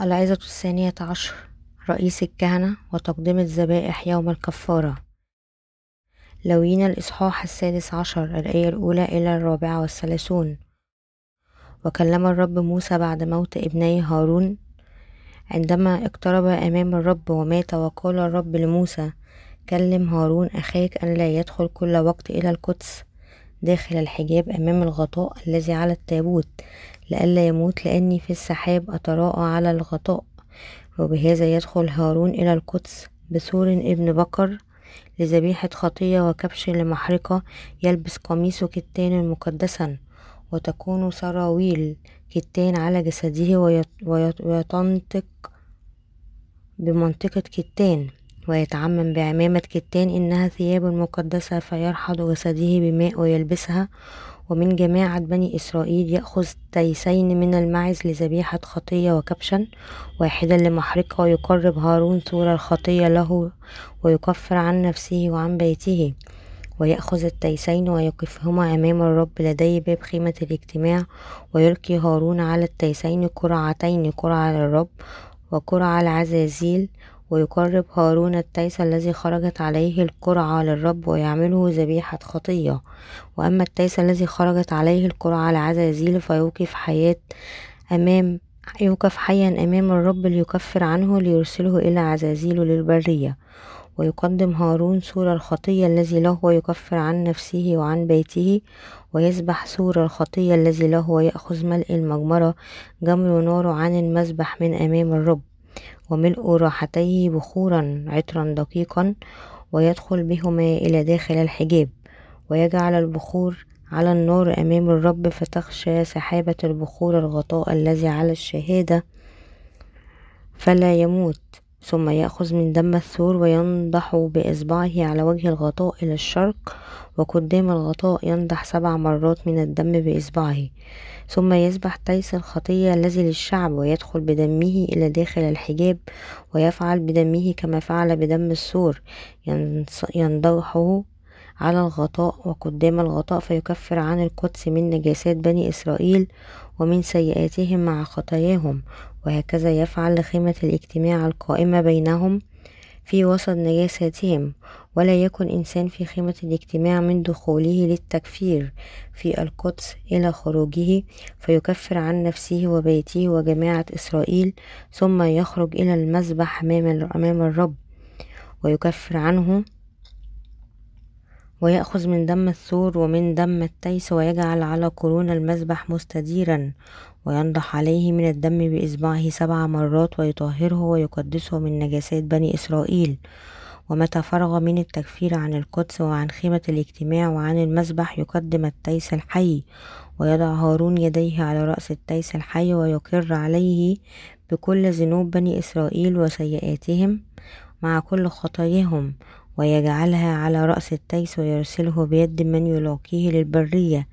العظة الثانية عشر رئيس الكهنة وتقديم الذبائح يوم الكفارة. لوين الإصحاح السادس عشر الآية الأولى إلى الرابعة والثلاثون. وكلم الرب موسى بعد موت ابني هارون. عندما اقترب أمام الرب ومات وقال الرب لموسى كلم هارون أخاك أن لا يدخل كل وقت إلى القدس داخل الحجاب أمام الغطاء الذي على التابوت. لئلا يموت لأني في السحاب أتراءى على الغطاء. وبهذا يدخل هارون إلى القدس بثور ابن بكر لذبيحة خطية وكبش لمحرقة يلبس قميص كتان مقدسا وتكون سراويل كتان على جسده ويتنطق بمنطقة كتان ويتعمم بعمامة كتان إنها ثياب مقدسة فيرحض جسده بماء ويلبسها ومن جماعة بني إسرائيل يأخذ تيسين من المعز لذبيحة خطية وكبشا واحدا لمحرقة ويقرب هارون ثور الخطية له ويكفر عن نفسه وعن بيته ويأخذ التيسين ويقفهما أمام الرب لدي باب خيمة الاجتماع ويلقي هارون على التيسين قرعتين قرعة للرب وقرعة العزازيل ويقرب هارون التيس الذي خرجت عليه القرعة للرب ويعمله ذبيحة خطية. وأما التيس الذي خرجت عليه القرعة لعزازيل فيوقف حياة أمام يوقف حيا أمام الرب ليكفر عنه ليرسله إلى عزازيل للبرية. ويقدم هارون ثور الخطية الذي له ويكفر عن نفسه وعن بيته ويذبح ثور الخطية الذي له ويأخذ ملء المجمرة جمر نار عن المذبح من أمام الرب. وملء راحتيه بخورا عطرا دقيقا ويدخل بهما إلى داخل الحجاب ويجعل البخور على النار أمام الرب فتخشى سحابة البخور الغطاء الذي على الشهادة فلا يموت. ثم يأخذ من دم الثور وينضح بإصبعه على وجه الغطاء إلى الشرق وقدام الغطاء ينضح سبع مرات من الدم بإصبعه. ثم يذبح تيس الخطية الذي للشعب ويدخل بدمه إلى داخل الحجاب ويفعل بدمه كما فعل بدم السور ينضحه على الغطاء وقدام الغطاء فيكفر عن القدس من نجاسات بني إسرائيل ومن سيئاتهم مع خطاياهم. وهكذا يفعل لخيمة الاجتماع القائمة بينهم في وسط نجاساتهم ولا يكن إنسان في خيمة الاجتماع من دخوله للتكفير في القدس إلى خروجه فيكفر عن نفسه وبيته وجماعة إسرائيل ثم يخرج إلى المذبح أمام الرب ويكفر عنه ويأخذ من دم الثور ومن دم التيس ويجعل على قرون المذبح مستديرا وينضح عليه من الدم بإصبعه سبع مرات ويطهره ويقدسه من نجاسات بني إسرائيل. ومتى فرغ من التكفير عن القدس وعن خيمة الاجتماع وعن المذبح يقدم التيس الحي ويضع هارون يديه على رأس التيس الحي ويقر عليه بكل ذنوب بني إسرائيل وسيئاتهم مع كل خطاياهم. ويجعلها على رأس التيس ويرسله بيد من يلاقيه للبرية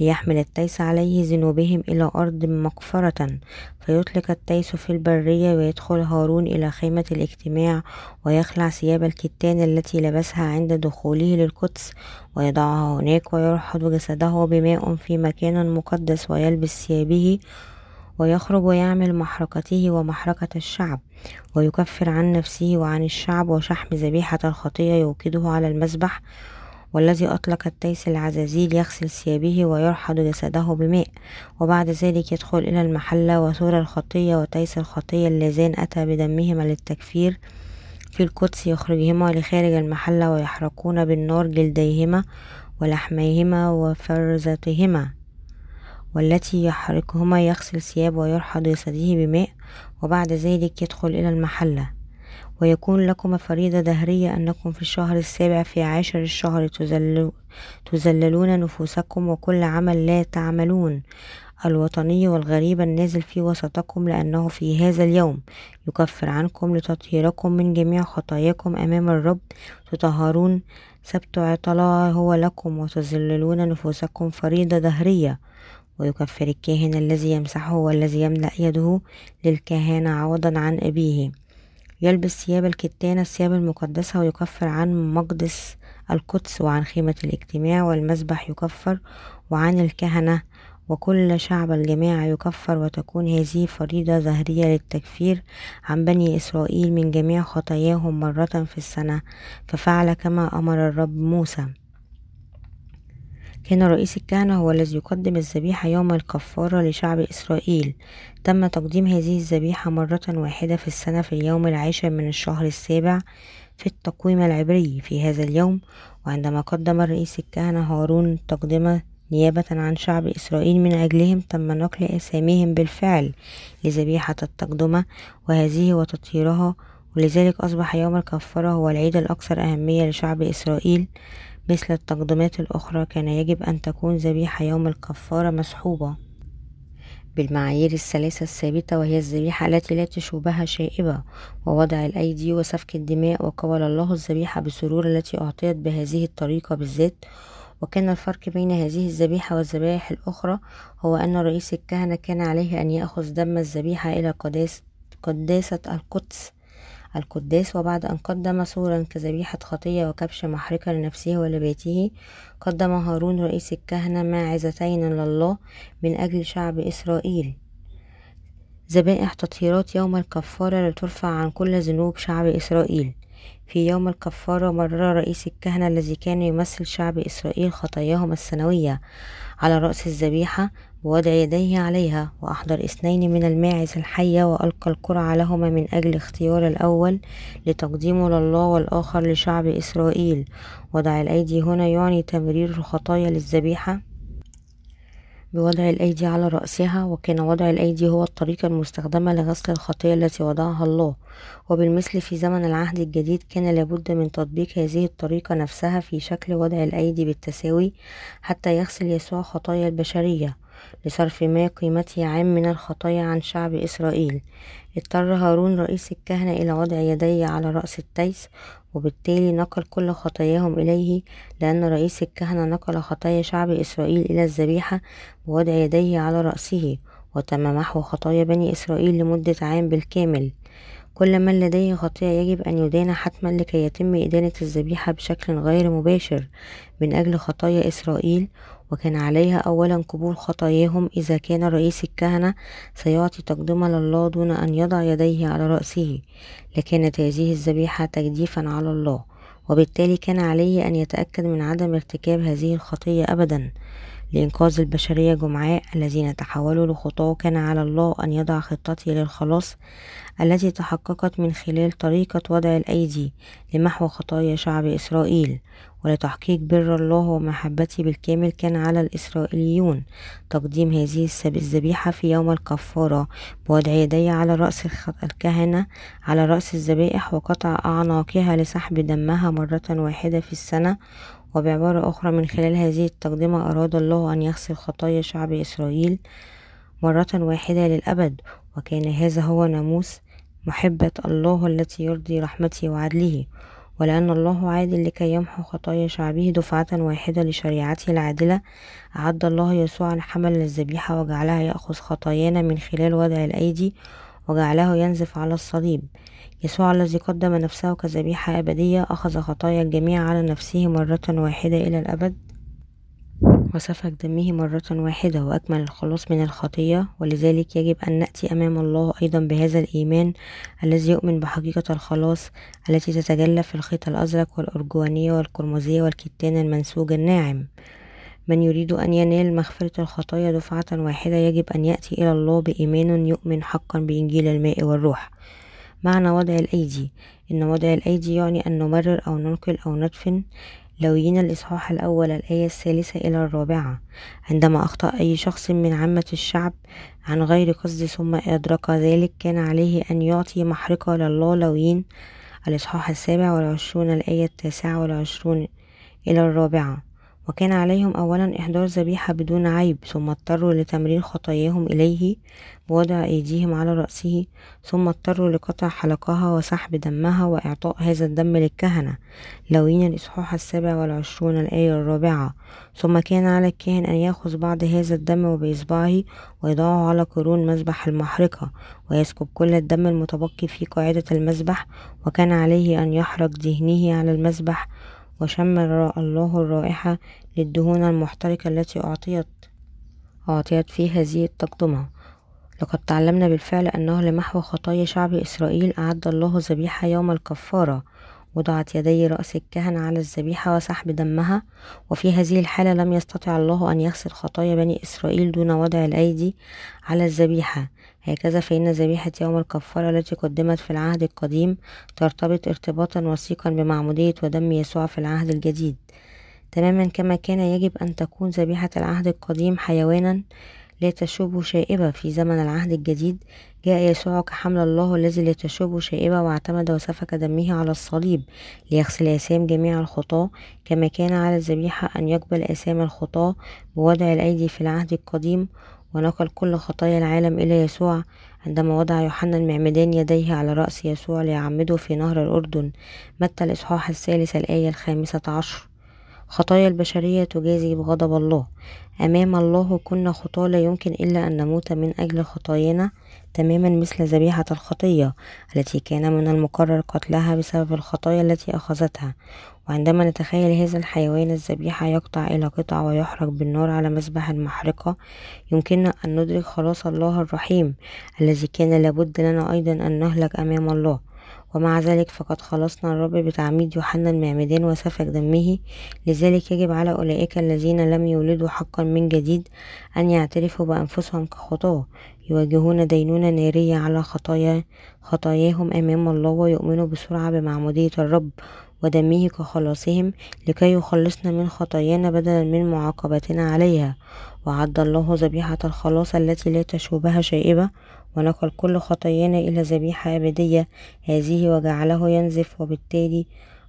ليحمل التيس عليه ذنوبهم إلى أرض مقفرة. فيطلق التيس في البرية ويدخل هارون إلى خيمة الاجتماع ويخلع ثياب الكتان التي لبسها عند دخوله للقدس. ويضعها هناك ويرحض جسده بماء في مكان مقدس ويلبس ثيابه ويخرج ويعمل محرقته ومحرقة الشعب ويكفر عن نفسه وعن الشعب وشحم ذبيحة الخطية يوقده على المذبح والذي أطلق التيس العزازيل يغسل ثيابه ويرحض جسده بماء وبعد ذلك يدخل إلى المحلة وثور الخطية وتيس الخطية اللذان أتى بدمهما للتكفير في القدس يخرجهما لخارج المحلة ويحرقون بالنار جلديهما ولحميهما وفرزتهما. والتي يحرقهما يغسل ثياب ويرحض جسده بماء وبعد ذلك يدخل إلى المحلة. ويكون لكم فريضة دهرية أنكم في الشهر السابع في عاشر الشهر تذللون نفوسكم وكل عمل لا تعملون. الوطني والغريب النازل في وسطكم لأنه في هذا اليوم. يكفر عنكم لتطهيركم من جميع خطاياكم أمام الرب. تطهرون سبت عطلاء هو لكم وتذللون نفوسكم فريضة دهرية. ويكفر الكاهن الذي يمسحه والذي يملأ يده للكهانة عوضا عن أبيه. يلبس ثياب الكتان الثياب المقدسة ويكفر عن مقدس القدس وعن خيمة الاجتماع والمذبح يكفر وعن الكهنة وكل شعب الجماعة يكفر وتكون هذه فريضة ظهرية للتكفير عن بني إسرائيل من جميع خطاياهم مرة في السنة. ففعل كما أمر الرب موسى. كان رئيس الكهنة هو الذي يقدم الذبيحة يوم الكفارة لشعب إسرائيل. تم تقديم هذه الذبيحة مرة واحدة في السنة في اليوم العاشر من الشهر السابع في التقويم العبري في هذا اليوم وعندما قدم رئيس الكهنة هارون تقدمة نيابة عن شعب إسرائيل من أجلهم تم نقل أساميهم بالفعل لذبيحة التقدمة وهذه وتطهيرها. ولذلك أصبح يوم الكفارة هو العيد الأكثر أهمية لشعب إسرائيل. مثل التقدمات الأخرى كان يجب أن تكون ذبيحة يوم الكفارة مسحوبة. بالمعايير الثلاثة الثابتة وهي الذبيحة التي لا تشوبها شائبة ووضع الأيدي وسفك الدماء وقبل الله الذبيحة بسرور التي أعطيت بهذه الطريقة بالذات. وكان الفرق بين هذه الذبيحة والذبائح الأخرى هو أن رئيس الكهنة كان عليه أن يأخذ دم الذبيحة إلى قداسة القدس. القداس وبعد أن قدم صورا كذبيحة خطية وكبش محرقة لنفسه ولبيته قدم هارون رئيس الكهنة ماعزتين لله من أجل شعب إسرائيل. ذبائح تطهيرات يوم الكفارة لترفع عن كل ذنوب شعب إسرائيل. في يوم الكفارة مرر رئيس الكهنة الذي كان يمثل شعب إسرائيل خطاياهم السنوية على رأس الذبيحة ووضع يديه عليها وأحضر اثنين من الماعز الحية وألقى القرعة لهما من أجل اختيار الأول لتقديمه لله والآخر لشعب إسرائيل. وضع الأيدي هنا يعني تمرير الخطايا للذبيحة بوضع الأيدي على رأسها وكان وضع الأيدي هو الطريقة المستخدمة لغسل الخطية التي وضعها الله. وبالمثل في زمن العهد الجديد كان لابد من تطبيق هذه الطريقة نفسها في شكل وضع الأيدي بالتساوي حتى يغسل يسوع خطايا البشرية. لصرف ما قيمته عام من الخطايا عن شعب إسرائيل. اضطر هارون رئيس الكهنة إلى وضع يديه على رأس التيس وبالتالي نقل كل خطاياهم إليه لأن رئيس الكهنة نقل خطايا شعب إسرائيل إلى الذبيحة بوضع يديه على رأسه وتم محو خطايا بني إسرائيل لمدة عام بالكامل. كل من لديه خطيئة يجب أن يدان حتما لكي يتم إدانة الذبيحة بشكل غير مباشر. من أجل خطايا إسرائيل وكان عليها أولا قبول خطاياهم إذا كان رئيس الكهنة سيعطي تقدمة لله دون أن يضع يديه على رأسه لكانت هذه الذبيحة تجديفا على الله وبالتالي كان عليه أن يتأكد من عدم ارتكاب هذه الخطية أبدا. لإنقاذ البشرية جمعاء الذين تحولوا لخطاة كان على الله أن يضع خطته للخلاص التي تحققت من خلال طريقة وضع الأيدي لمحو خطايا شعب إسرائيل. ولتحقيق بر الله ومحبته بالكامل كان على الإسرائيليون. تقديم هذه الذبيحة في يوم الكفارة. بوضع يدي على رأس الكهنة على رأس الذبائح وقطع أعناقها لسحب دمها مرة واحدة في السنة. وبعبارة أخرى من خلال هذه التقدمة أراد الله أن يغسل خطايا شعب إسرائيل مرة واحدة للأبد. وكان هذا هو ناموس محبة الله التي يرضي رحمته وعدله. ولأن الله عادل لكي يمحو خطايا شعبه دفعة واحدة لشريعته العادلة أعد الله يسوع الحمل للذبيحة وجعلها يأخذ خطايانا من خلال وضع الأيدي وجعله ينزف على الصليب. يسوع الذي قدم نفسه كذبيحة أبدية أخذ خطايا الجميع على نفسه مرة واحدة إلى الأبد. وسفك دمه مرة واحدة وأكمل الخلاص من الخطية ولذلك يجب أن نأتي أمام الله أيضا بهذا الإيمان الذي يؤمن بحقيقة الخلاص التي تتجلى في الخيط الأزرق والأرجوانية والقرمزية والكتان المنسوج الناعم. من يريد أن ينال مغفرة الخطايا دفعة واحدة يجب أن يأتي إلى الله بإيمان يؤمن حقا بإنجيل الماء والروح. معنى وضع الأيدي. إن وضع الأيدي يعني أن نمرر أو ننقل أو ندفن. لويين الإصحاح الأول الآية الثالثة إلى الرابعة عندما أخطأ أي شخص من عامة الشعب عن غير قصد ثم أدرك ذلك كان عليه أن يعطي محرقة لله لويين الإصحاح السابع والعشرون الآية التاسعة والعشرون إلى الرابعة. وكان عليهم أولا إحضار ذبيحة بدون عيب ثم اضطروا لتمرير خطاياهم إليه بوضع أيديهم على رأسه ثم اضطروا لقطع حلقها وسحب دمها وإعطاء هذا الدم للكهنة لوين الإصحاح السابع والعشرون الآية الرابعة. ثم كان على الكاهن أن يأخذ بعض هذا الدم وبإصبعه ويضعه على قرون مذبح المحرقة ويسكب كل الدم المتبقي في قاعدة المذبح وكان عليه أن يحرق دهنه على المذبح وشم الله الرائحة للدهون المحترقة التي أعطيت أعطيت فيه هذه التقدمة. لقد تعلمنا بالفعل أنه لمحو خطايا شعب إسرائيل أعد الله ذبيحة يوم الكفارة. وضعت يدي رأس الكهنة على الذبيحة وسحب دمها وفي هذه الحالة لم يستطع الله أن يغسل خطايا بني إسرائيل دون وضع الأيدي على الذبيحة. هكذا فإن ذبيحة يوم الكفارة التي قدمت في العهد القديم ترتبط ارتباطا وثيقا بمعمودية ودم يسوع في العهد الجديد. تماما كما كان يجب أن تكون ذبيحة العهد القديم حيوانا لا تشوب شائبة في زمن العهد الجديد. جاء يسوع كحمل الله الذي لا تشوب شائبة واعتمد وسفك دمه على الصليب ليغسل آثام جميع الخطاة. كما كان على الذبيحة أن يقبل آثام الخطاة بوضع الأيدي في العهد القديم ونقل كل خطايا العالم إلى يسوع عندما وضع يوحنا المعمدان يديه على رأس يسوع ليعمده في نهر الأردن متى الإصحاح الثالث الآية الخامسة عشر. خطايا البشرية تجازي بغضب الله. أمام الله كنا خطاة لا يمكن إلا أن نموت من أجل خطايانا. تماما مثل ذبيحة الخطية التي كان من المقرر قتلها بسبب الخطايا التي أخذتها. وعندما نتخيل هذا الحيوان الذبيحة يقطع إلى قطع ويحرق بالنار على مذبح المحرقة يمكننا أن ندرك خلاص الله الرحيم الذي كان لابد لنا أيضا أن نهلك أمام الله. ومع ذلك فقد خلصنا الرب بتعميد يوحنا المعمدان وسفك دمه. لذلك يجب على أولئك الذين لم يولدوا حقا من جديد أن يعترفوا بأنفسهم كخطاة. يواجهون دينونة نارية على خطايا خطاياهم أمام الله ويؤمنوا بسرعة بمعمودية الرب ودمه كخلاصهم لكي يخلصنا من خطايانا بدلا من معاقبتنا عليها. وعد الله ذبيحة الخلاص التي لا تشوبها شائبة ونقل كل خطايانا إلى ذبيحة أبدية. هذه وجعله ينزف وبالتالي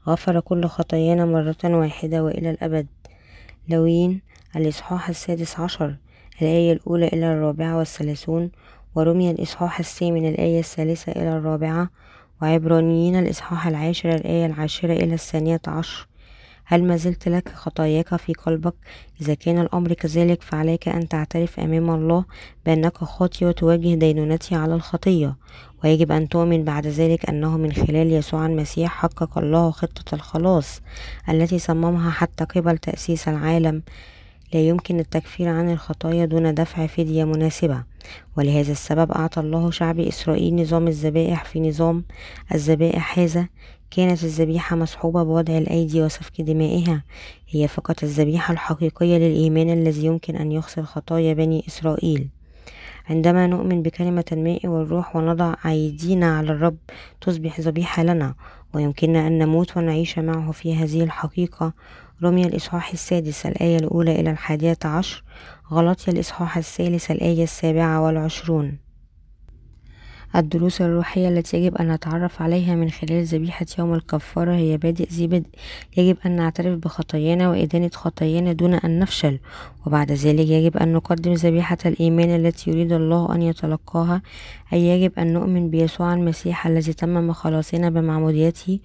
غفر كل خطايانا مرة واحدة وإلى الأبد. لوين؟ الإصحاح السادس عشر. الآية الأولى إلى الرابعة والثلاثون ورمي الإصحاح الثامن الآية الثالثة إلى الرابعة وعبرانيين الإصحاح العاشر الآية العاشرة إلى الثانية عشر. هل ما زلت لك خطاياك في قلبك؟ إذا كان الأمر كذلك فعليك أن تعترف أمام الله بأنك خاطي وتواجه دينونتي على الخطية. ويجب أن تؤمن بعد ذلك أنه من خلال يسوع المسيح حقق الله خطة الخلاص التي صممها حتى قبل تأسيس العالم. لا يمكن التكفير عن الخطايا دون دفع فدية مناسبة. ولهذا السبب أعطى الله شعب إسرائيل نظام الذبائح في نظام الذبائح هذا. كانت الذبيحة مصحوبة بوضع الأيدي وسفك دمائها. هي فقط الذبيحة الحقيقية للإيمان الذي يمكن أن يغسل خطايا بني إسرائيل. عندما نؤمن بكلمة الماء والروح ونضع أيدينا على الرب تصبح ذبيحة لنا. ويمكننا أن نموت ونعيش معه في هذه الحقيقة. رمي الإصحاح السادس الآية الأولى إلى الحادية عشر غلطي الإصحاح الثالث الآية السابعة والعشرون. الدروس الروحية التي يجب أن نتعرف عليها من خلال ذبيحة يوم الكفارة هي بادئ ذي بدء. يجب أن نعترف بخطايانا وإدانة خطايانا دون أن نفشل. وبعد ذلك يجب أن نقدم ذبيحة الإيمان التي يريد الله أن يتلقاها. أي يجب أن نؤمن بيسوع المسيح الذي تمم خلاصنا بمعموديته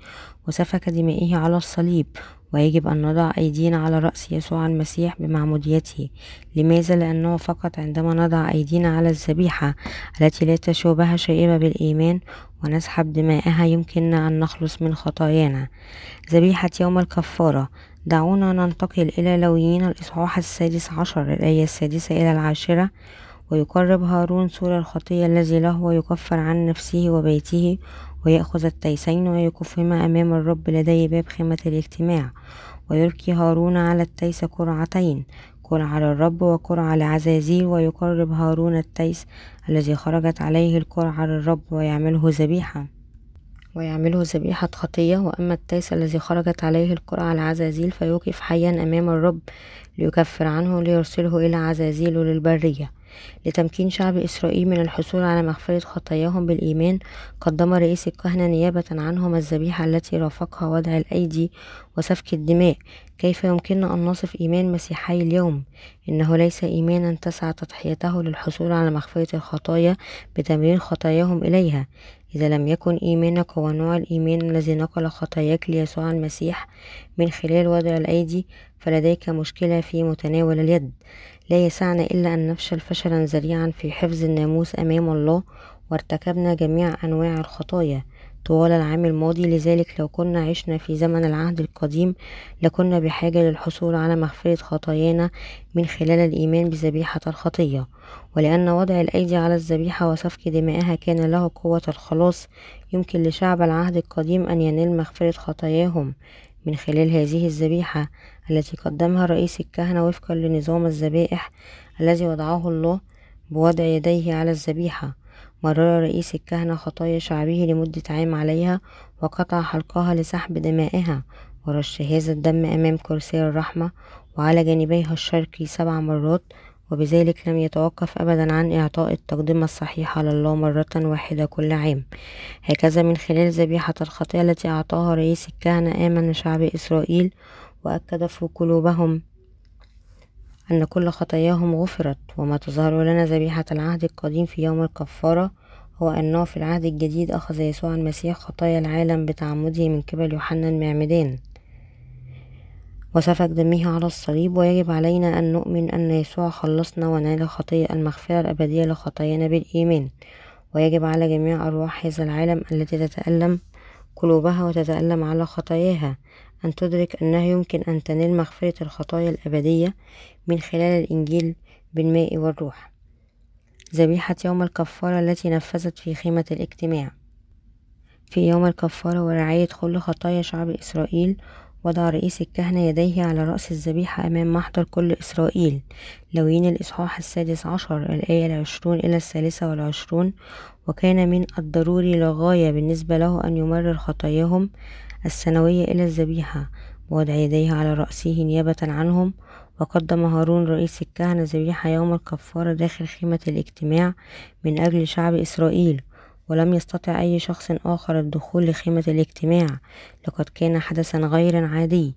وسفك دمائه على الصليب. ويجب أن نضع أيدينا على رأس يسوع المسيح بمعموديته. لماذا؟ لأنه فقط عندما نضع أيدينا على الذبيحة التي لا تشوبها شائبة بالإيمان ونسحب دماءها يمكننا أن نخلص من خطايانا. ذبيحة يوم الكفارة. دعونا ننتقل إلى لاويين الإصحاح السادس عشر الآية السادسة إلى العاشرة ويقرب هارون ثور الخطية الذي له ويكفر عن نفسه وبيته ويأخذ التيسين ويوقفهما أمام الرب لدى باب خيمة الاجتماع. ويلقي هارون على التيس قرعتين قرعة للرب وقرعة لعزازيل ويقرب هارون التيس الذي خرجت عليه القرعة للرب ويعمله ذبيحة. ويعمله ذبيحة خطية. وأما التيس الذي خرجت عليه القرعة العزازيل فيوقف حيا أمام الرب ليكفر عنه ليرسله إلى عزازيل للبرية. لتمكين شعب إسرائيل من الحصول على مغفرة خطاياهم بالإيمان قدم رئيس الكهنة نيابة عنهم الذبيحة التي رافقها وضع الأيدي وسفك الدماء. كيف يمكننا أن نصف إيمان مسيحي اليوم؟ إنه ليس إيمانا تسعى تضحيته للحصول على مغفرة الخطايا بتمرير خطاياهم إليها. إذا لم يكن إيمانك هو نوع الإيمان الذي نقل خطاياك ليسوع المسيح من خلال وضع الأيدي فلديك مشكلة في متناول اليد. لا يسعنا إلا أن نفشل فشلا ذريعا في حفظ الناموس أمام الله وارتكبنا جميع أنواع الخطايا. طوال العام الماضي لذلك لو كنا عشنا في زمن العهد القديم لكنا بحاجة للحصول على مغفرة خطايانا من خلال الإيمان بذبيحة الخطية. ولأن وضع الأيدي على الذبيحة وسفك دمائها كان له قوة الخلاص يمكن لشعب العهد القديم أن ينال مغفرة خطاياهم. من خلال هذه الذبيحة التي قدمها رئيس الكهنة وفقا لنظام الذبائح الذي وضعه الله بوضع يديه على الذبيحة. مرر رئيس الكهنة خطايا شعبه لمدة عام عليها وقطع حلقها لسحب دمائها ورش هذا الدم أمام كرسي الرحمة وعلى جانبيها الشرقي سبع مرات وبذلك لم يتوقف أبدا عن إعطاء التقدمة الصحيحة لله مرة واحدة كل عام. هكذا من خلال ذبيحة الخطية التي أعطاها رئيس الكهنة آمن شعب إسرائيل وأكد في قلوبهم أن كل خطاياهم غفرت. وما تظهر لنا ذبيحة العهد القديم في يوم الكفارة هو أنه في العهد الجديد أخذ يسوع المسيح خطايا العالم بتعمده من قبل يوحنا المعمدان. وسفك دمه على الصليب ويجب علينا أن نؤمن أن يسوع خلصنا ونال خطية المغفرة الأبدية لخطايانا بالإيمان. ويجب على جميع أرواح هذا العالم التي تتألم قلوبها وتتألم على خطاياها أن تدرك أنه يمكن أن تنال مغفرة الخطايا الأبدية من خلال الإنجيل بالماء والروح. ذبيحة يوم الكفارة التي نفذت في خيمة الاجتماع. في يوم الكفارة ورعاية كل خطايا شعب إسرائيل وضع رئيس الكهنة يديه على رأس الذبيحة أمام محضر كل إسرائيل. لوين الإصحاح السادس عشر الآية العشرون إلى الثالثة والعشرون؟ وكان من الضروري للغاية بالنسبة له أن يمرر خطاياهم السنوية إلى الذبيحة ووضع يديه على رأسه نيابة عنهم. وقدم هارون رئيس الكهنة ذبيحة يوم الكفارة داخل خيمة الاجتماع من أجل شعب إسرائيل. ولم يستطع أي شخص آخر الدخول لخيمة الاجتماع لقد كان حدثا غير عادي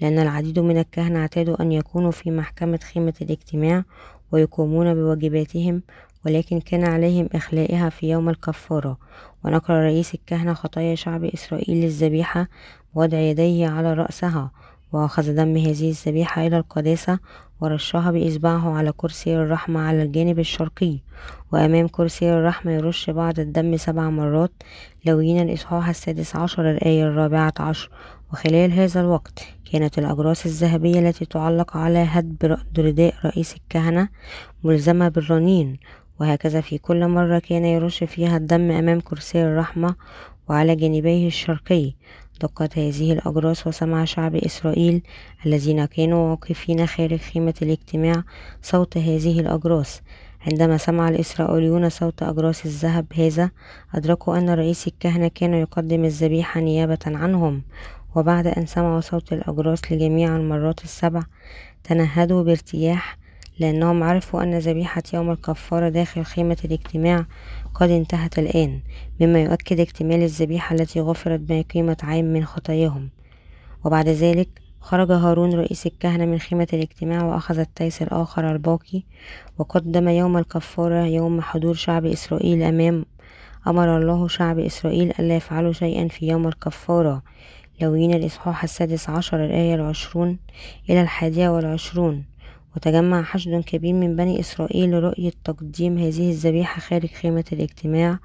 لأن العديد من الكهنة اعتادوا أن يكونوا في محكمة خيمة الاجتماع ويقومون بواجباتهم ولكن كان عليهم إخلائها في يوم الكفارة. ونقل رئيس الكهنة خطايا شعب إسرائيل للذبيحة ووضع يديه على رأسها وأخذ دم هذه الذبيحة إلى القداسة ورشها بإصبعه على كرسي الرحمة على الجانب الشرقي. وأمام كرسي الرحمة يرش بعض الدم سبع مرات لوين الإصحاح السادس عشر الآية الرابعة عشر. وخلال هذا الوقت كانت الأجراس الذهبية التي تعلق على هدب رداء رئيس الكهنة ملزمة بالرنين. وهكذا في كل مرة كان يرش فيها الدم أمام كرسي الرحمة وعلى جانبيه الشرقي. دقت هذه الأجراس وسمع شعب إسرائيل الذين كانوا واقفين خارج خيمة الاجتماع صوت هذه الأجراس. عندما سمع الإسرائيليون صوت أجراس الذهب هذا أدركوا أن رئيس الكهنة كان يقدم الذبيحة نيابة عنهم. وبعد أن سمعوا صوت الأجراس لجميع المرات السبع تنهدوا بارتياح لأنهم عرفوا أن ذبيحة يوم الكفارة داخل خيمة الاجتماع قد انتهت الآن مما يؤكد اكتمال الذبيحة التي غفرت بقيمة عام من خطاياهم. وبعد ذلك خرج هارون رئيس الكهنة من خيمة الاجتماع وأخذ التيس الآخر الباقي وقدم يوم الكفارة يوم حضور شعب إسرائيل أمام أمر الله شعب إسرائيل ألا يفعلوا شيئا في يوم الكفارة. لوين الإصحاح السادس عشر الآية العشرون إلى الحادية والعشرون. وتجمع حشد كبير من بني إسرائيل لرؤية تقديم هذه الذبيحة خارج خيمة الاجتماع.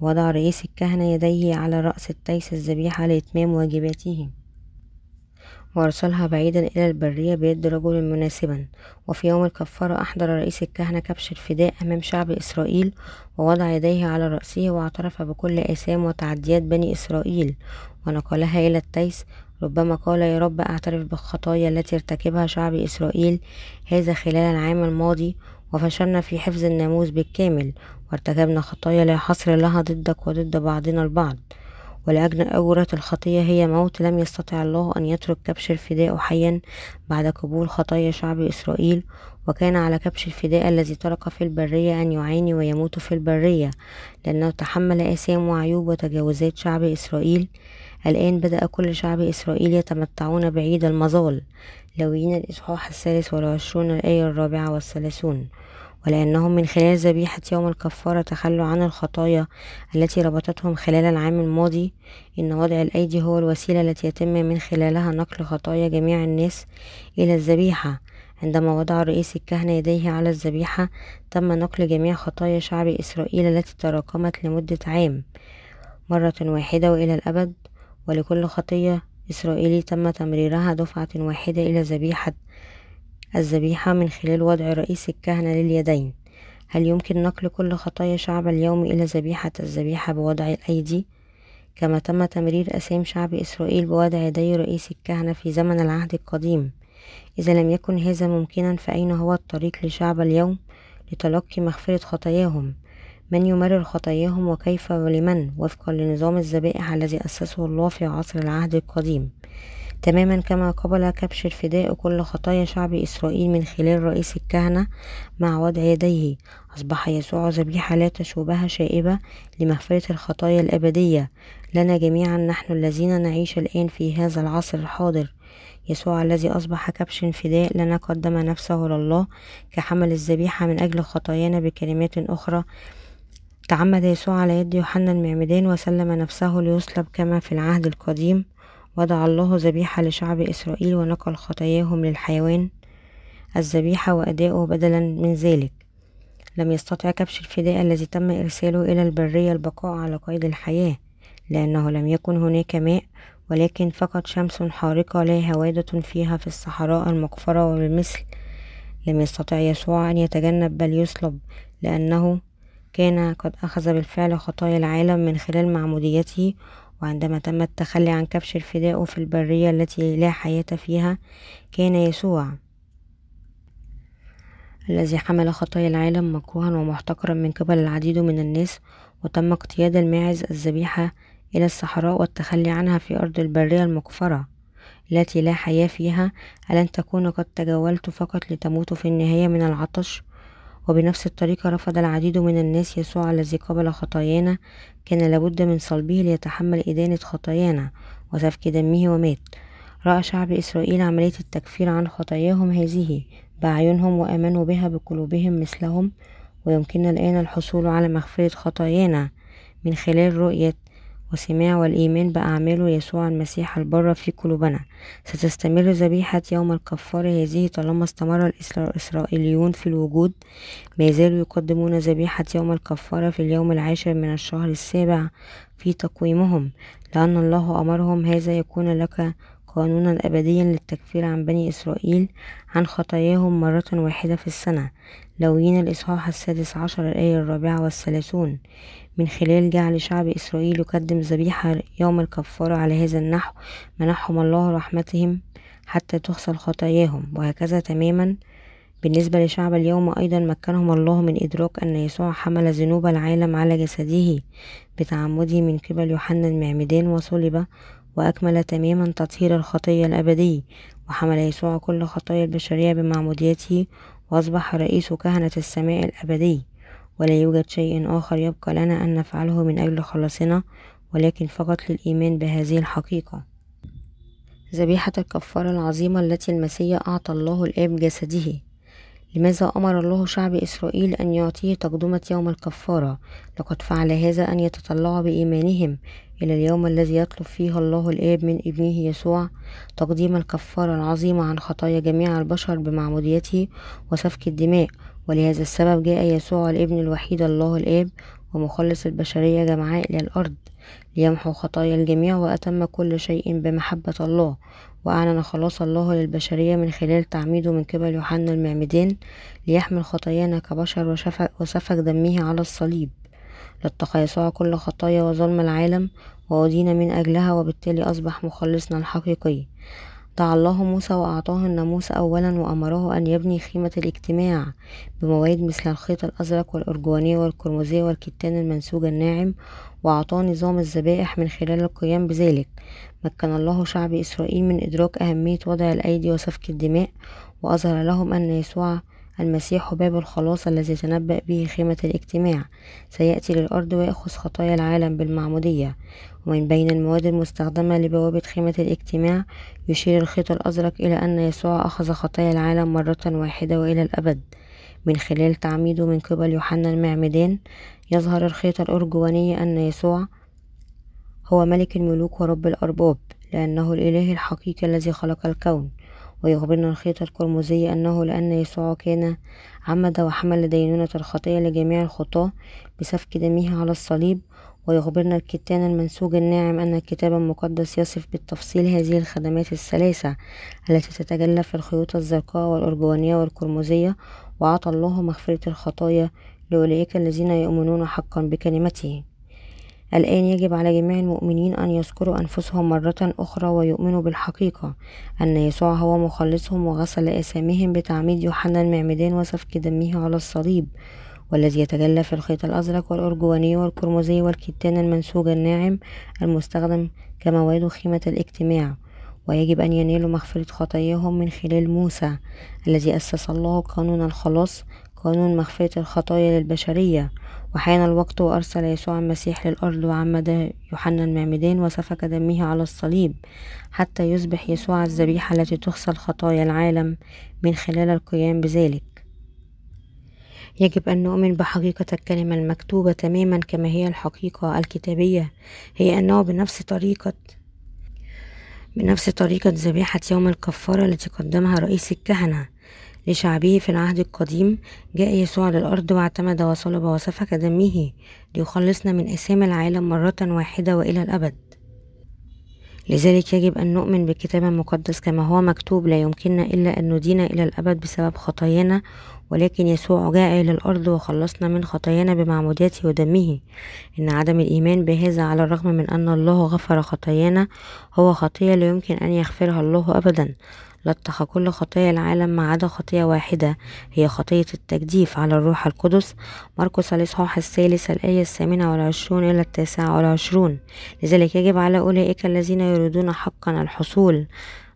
وضع رئيس الكهنة يديه على رأس التيس الذبيحة لإتمام واجباته. وأرسلها بعيدا إلى البرية بيد رجل مناسبا. وفي يوم الكفارة أحضر رئيس الكهنة كبش الفداء أمام شعب إسرائيل. ووضع يديه على رأسه واعترف بكل آثام وتعديات بني إسرائيل. ونقلها إلى التيس ربما قال يا رب أعترف بالخطايا التي ارتكبها شعب إسرائيل هذا خلال العام الماضي وفشلنا في حفظ الناموس بالكامل وارتكبنا خطايا لا حصر لها ضدك وضد بعضنا البعض. ولأجل أجرة الخطية هي موت لم يستطع الله أن يترك كبش الفداء حيا بعد قبول خطايا شعب إسرائيل. وكان على كبش الفداء الذي ترك في البرية أن يعاني ويموت في البرية لأنه تحمل آثام وعيوب وتجاوزات شعب إسرائيل. الآن بدأ كل شعب إسرائيل يتمتعون بعيد المظال لوين الإصحاح الثالث والعشرون الآية الرابعة والثلاثون. ولأنهم من خلال ذبيحة يوم الكفارة تخلوا عن الخطايا التي ربطتهم خلال العام الماضي. إن وضع الأيدي هو الوسيلة التي يتم من خلالها نقل خطايا جميع الناس إلى الذبيحة. عندما وضع رئيس الكهنة يديه على الذبيحة تم نقل جميع خطايا شعب إسرائيل التي تراكمت لمدة عام. مرة واحدة وإلى الأبد ولكل خطية إسرائيلي تم تمريرها دفعة واحدة إلى ذبيحة الذبيحة من خلال وضع رئيس الكهنة لليدين. هل يمكن نقل كل خطايا شعب اليوم إلى ذبيحة؟ الذبيحة بوضع الأيدي؟ كما تم تمرير أسام شعب إسرائيل بوضع يدي رئيس الكهنة في زمن العهد القديم. إذا لم يكن هذا ممكنا فأين هو الطريق لشعب اليوم لتلقي مغفرة خطاياهم؟ من يمرر خطاياهم وكيف ولمن؟ وفقا لنظام الذبائح الذي أسسه الله في عصر العهد القديم. تماما كما قبل كبش الفداء كل خطايا شعب إسرائيل من خلال رئيس الكهنة مع وضع يديه. أصبح يسوع ذبيحة لا تشوبها شائبة لمغفرة الخطايا الأبدية. لنا جميعا نحن الذين نعيش الآن في هذا العصر الحاضر. يسوع الذي أصبح كبش فداء لنا قدم نفسه لله كحمل الذبيحة من أجل خطايانا بكلمات أخرى. تعمد يسوع على يد يوحنا المعمدان وسلم نفسه ليصلب كما في العهد القديم وضع الله ذبيحة لشعب إسرائيل ونقل خطاياهم للحيوان الذبيحة وأداؤه بدلا من ذلك. لم يستطع كبش الفداء الذي تم إرساله إلى البرية البقاء على قيد الحياة لأنه لم يكن هناك ماء ولكن فقط شمس حارقة لا هوادة فيها في الصحراء المقفرة وبالمثل. لم يستطع يسوع أن يتجنب بل يصلب لأنه كان قد أخذ بالفعل خطايا العالم من خلال معموديته وعندما تم التخلي عن كبش الفداء في البرية التي لا حياة فيها كان يسوع الذي حمل خطايا العالم مكروها ومحتقرا من قبل العديد من الناس وتم اقتياد الماعز الذبيحة إلى الصحراء والتخلي عنها في أرض البرية المقفرة التي لا حياة فيها. ألن تكون قد تجولت فقط لتموت في النهاية من العطش؟ وبنفس الطريقة رفض العديد من الناس يسوع الذي قبل خطايانا كان لابد من صلبه ليتحمل إدانة خطايانا وسفك دمه ومات. رأى شعب إسرائيل عملية التكفير عن خطاياهم هذه بأعينهم وآمنوا بها بقلوبهم مثلهم ويمكننا الآن الحصول على مغفرة خطايانا من خلال رؤية وسماع والإيمان بأعماله يسوع المسيح البر في قلوبنا. ستستمر ذبيحة يوم الكفارة هذه طالما استمر الإسرائيليون في الوجود. ما زالوا يقدمون ذبيحة يوم الكفارة في اليوم العاشر من الشهر السابع في تقويمهم. لأن الله أمرهم هذا يكون لك قانونا أبديا للتكفير عن بني إسرائيل عن خطاياهم مرة واحدة في السنة. لوين الإصحاح السادس عشر الآية الرابعة والثلاثون؟ من خلال جعل شعب إسرائيل يقدم ذبيحة يوم الكفارة على هذا النحو منحهم الله رحمتهم حتى تغسل خطاياهم. وهكذا تماما. بالنسبة لشعب اليوم أيضا مكنهم الله من إدراك أن يسوع حمل ذنوب العالم على جسده بتعمده من قبل يوحنا المعمدان وصلب وأكمل تماما تطهير الخطية الأبدي وحمل يسوع كل خطايا البشرية بمعموديته وأصبح رئيس كهنة السماء الأبدي. ولا يوجد شيء آخر يبقى لنا أن نفعله من أجل خلاصنا ولكن فقط للإيمان بهذه الحقيقة. ذبيحة الكفارة العظيمة التي المسيح أعطى الله الآب جسده. لماذا أمر الله شعب إسرائيل أن يعطيه تقدمة يوم الكفارة؟ لقد فعل هذا أن يتطلعوا بإيمانهم. إلى اليوم الذي يطلب فيه الله الآب من ابنه يسوع تقديم الكفارة العظيمة عن خطايا جميع البشر بمعموديته وسفك الدماء. ولهذا السبب جاء يسوع الإبن الوحيد الله الآب ومخلص البشرية جمعاء إلى الأرض ليمحو خطايا الجميع وأتم كل شيء بمحبة الله. وأعلن خلاص الله للبشرية من خلال تعميده من قبل يوحنا المعمدان ليحمل خطايانا كبشر وسفك دمه على الصليب. يسوع كل خطايا وظلم العالم وأدين من أجلها وبالتالي أصبح مخلصنا الحقيقي. دعا الله موسى وأعطاه الناموس أولا وأمره أن يبني خيمة الاجتماع بمواد مثل الخيط الأزرق والأرجوانية والقرمزية والكتان المنسوج الناعم وأعطاه نظام الذبائح من خلال القيام بذلك. مكن الله شعب إسرائيل من إدراك أهمية وضع الأيدي وسفك الدماء وأظهر لهم أن يسوع المسيح باب الخلاص الذي تنبأ به خيمة الاجتماع. سيأتي للأرض ويأخذ خطايا العالم بالمعمودية. ومن بين المواد المستخدمة لبوابة خيمة الاجتماع يشير الخيط الأزرق إلى أن يسوع أخذ خطايا العالم مرة واحدة وإلى الأبد. من خلال تعميده من قبل يوحنا المعمدان يظهر الخيط الأرجواني أن يسوع هو ملك الملوك ورب الأرباب لأنه الإله الحقيقي الذي خلق الكون. ويخبرنا الخيط القرمزي أنه لأن يسوع كان عمد وحمل دينونة الخطية لجميع الخطاة بسفك دمه على الصليب ويخبرنا الكتان المنسوج الناعم أن الكتاب المقدس يصف بالتفصيل هذه الخدمات الثلاثة التي تتجلى في الخيوط الزرقاء والأرجوانية والقرمزية وعطى الله مغفرة الخطايا لأولئك الذين يؤمنون حقا بكلمته. الآن يجب على جميع المؤمنين أن يذكروا أنفسهم مرة أخرى ويؤمنوا بالحقيقة. أن يسوع هو مخلصهم وغسل آثامهم بتعميد يوحنا المعمدان وسفك دمه على الصليب والذي يتجلى في الخيط الأزرق والأرجواني والقرمزي والكتان المنسوج الناعم المستخدم كمواد خيمة الاجتماع. ويجب أن ينالوا مغفرة خطاياهم من خلال موسى الذي أسس الله قانون الخلاص قانون مغفرة الخطايا للبشرية. وحان الوقت وأرسل يسوع المسيح للأرض وعمد يوحنا المعمدان وسفك دمه على الصليب حتى يصبح يسوع الذبيحة التي تغسل خطايا العالم من خلال القيام بذلك. يجب أن نؤمن بحقيقة الكلمة المكتوبة تماما كما هي الحقيقة الكتابية. هي أنه بنفس طريقة بنفس طريقة ذبيحة يوم الكفارة التي قدمها رئيس الكهنة. لشعبه في العهد القديم جاء يسوع للأرض واعتمد وصلب وسفك دمه ليخلصنا من إثام العالم مرة واحدة وإلى الأبد. لذلك يجب أن نؤمن بالكتاب المقدس كما هو مكتوب لا يمكننا إلا أن ندين إلى الأبد بسبب خطايانا ولكن يسوع جاء إلى الأرض وخلصنا من خطايانا بمعموداته ودمه. إن عدم الإيمان بهذا على الرغم من أن الله غفر خطايانا هو خطية لا يمكن أن يغفرها الله أبدا. لطخ كل خطايا العالم ما عدا خطية واحدة هي خطية التجديف على الروح القدس. مرقس الإصحاح الثالث الآية الثامنة والعشرون إلى التاسعة والعشرون. لذلك يجب على أولئك الذين يريدون حقا الحصول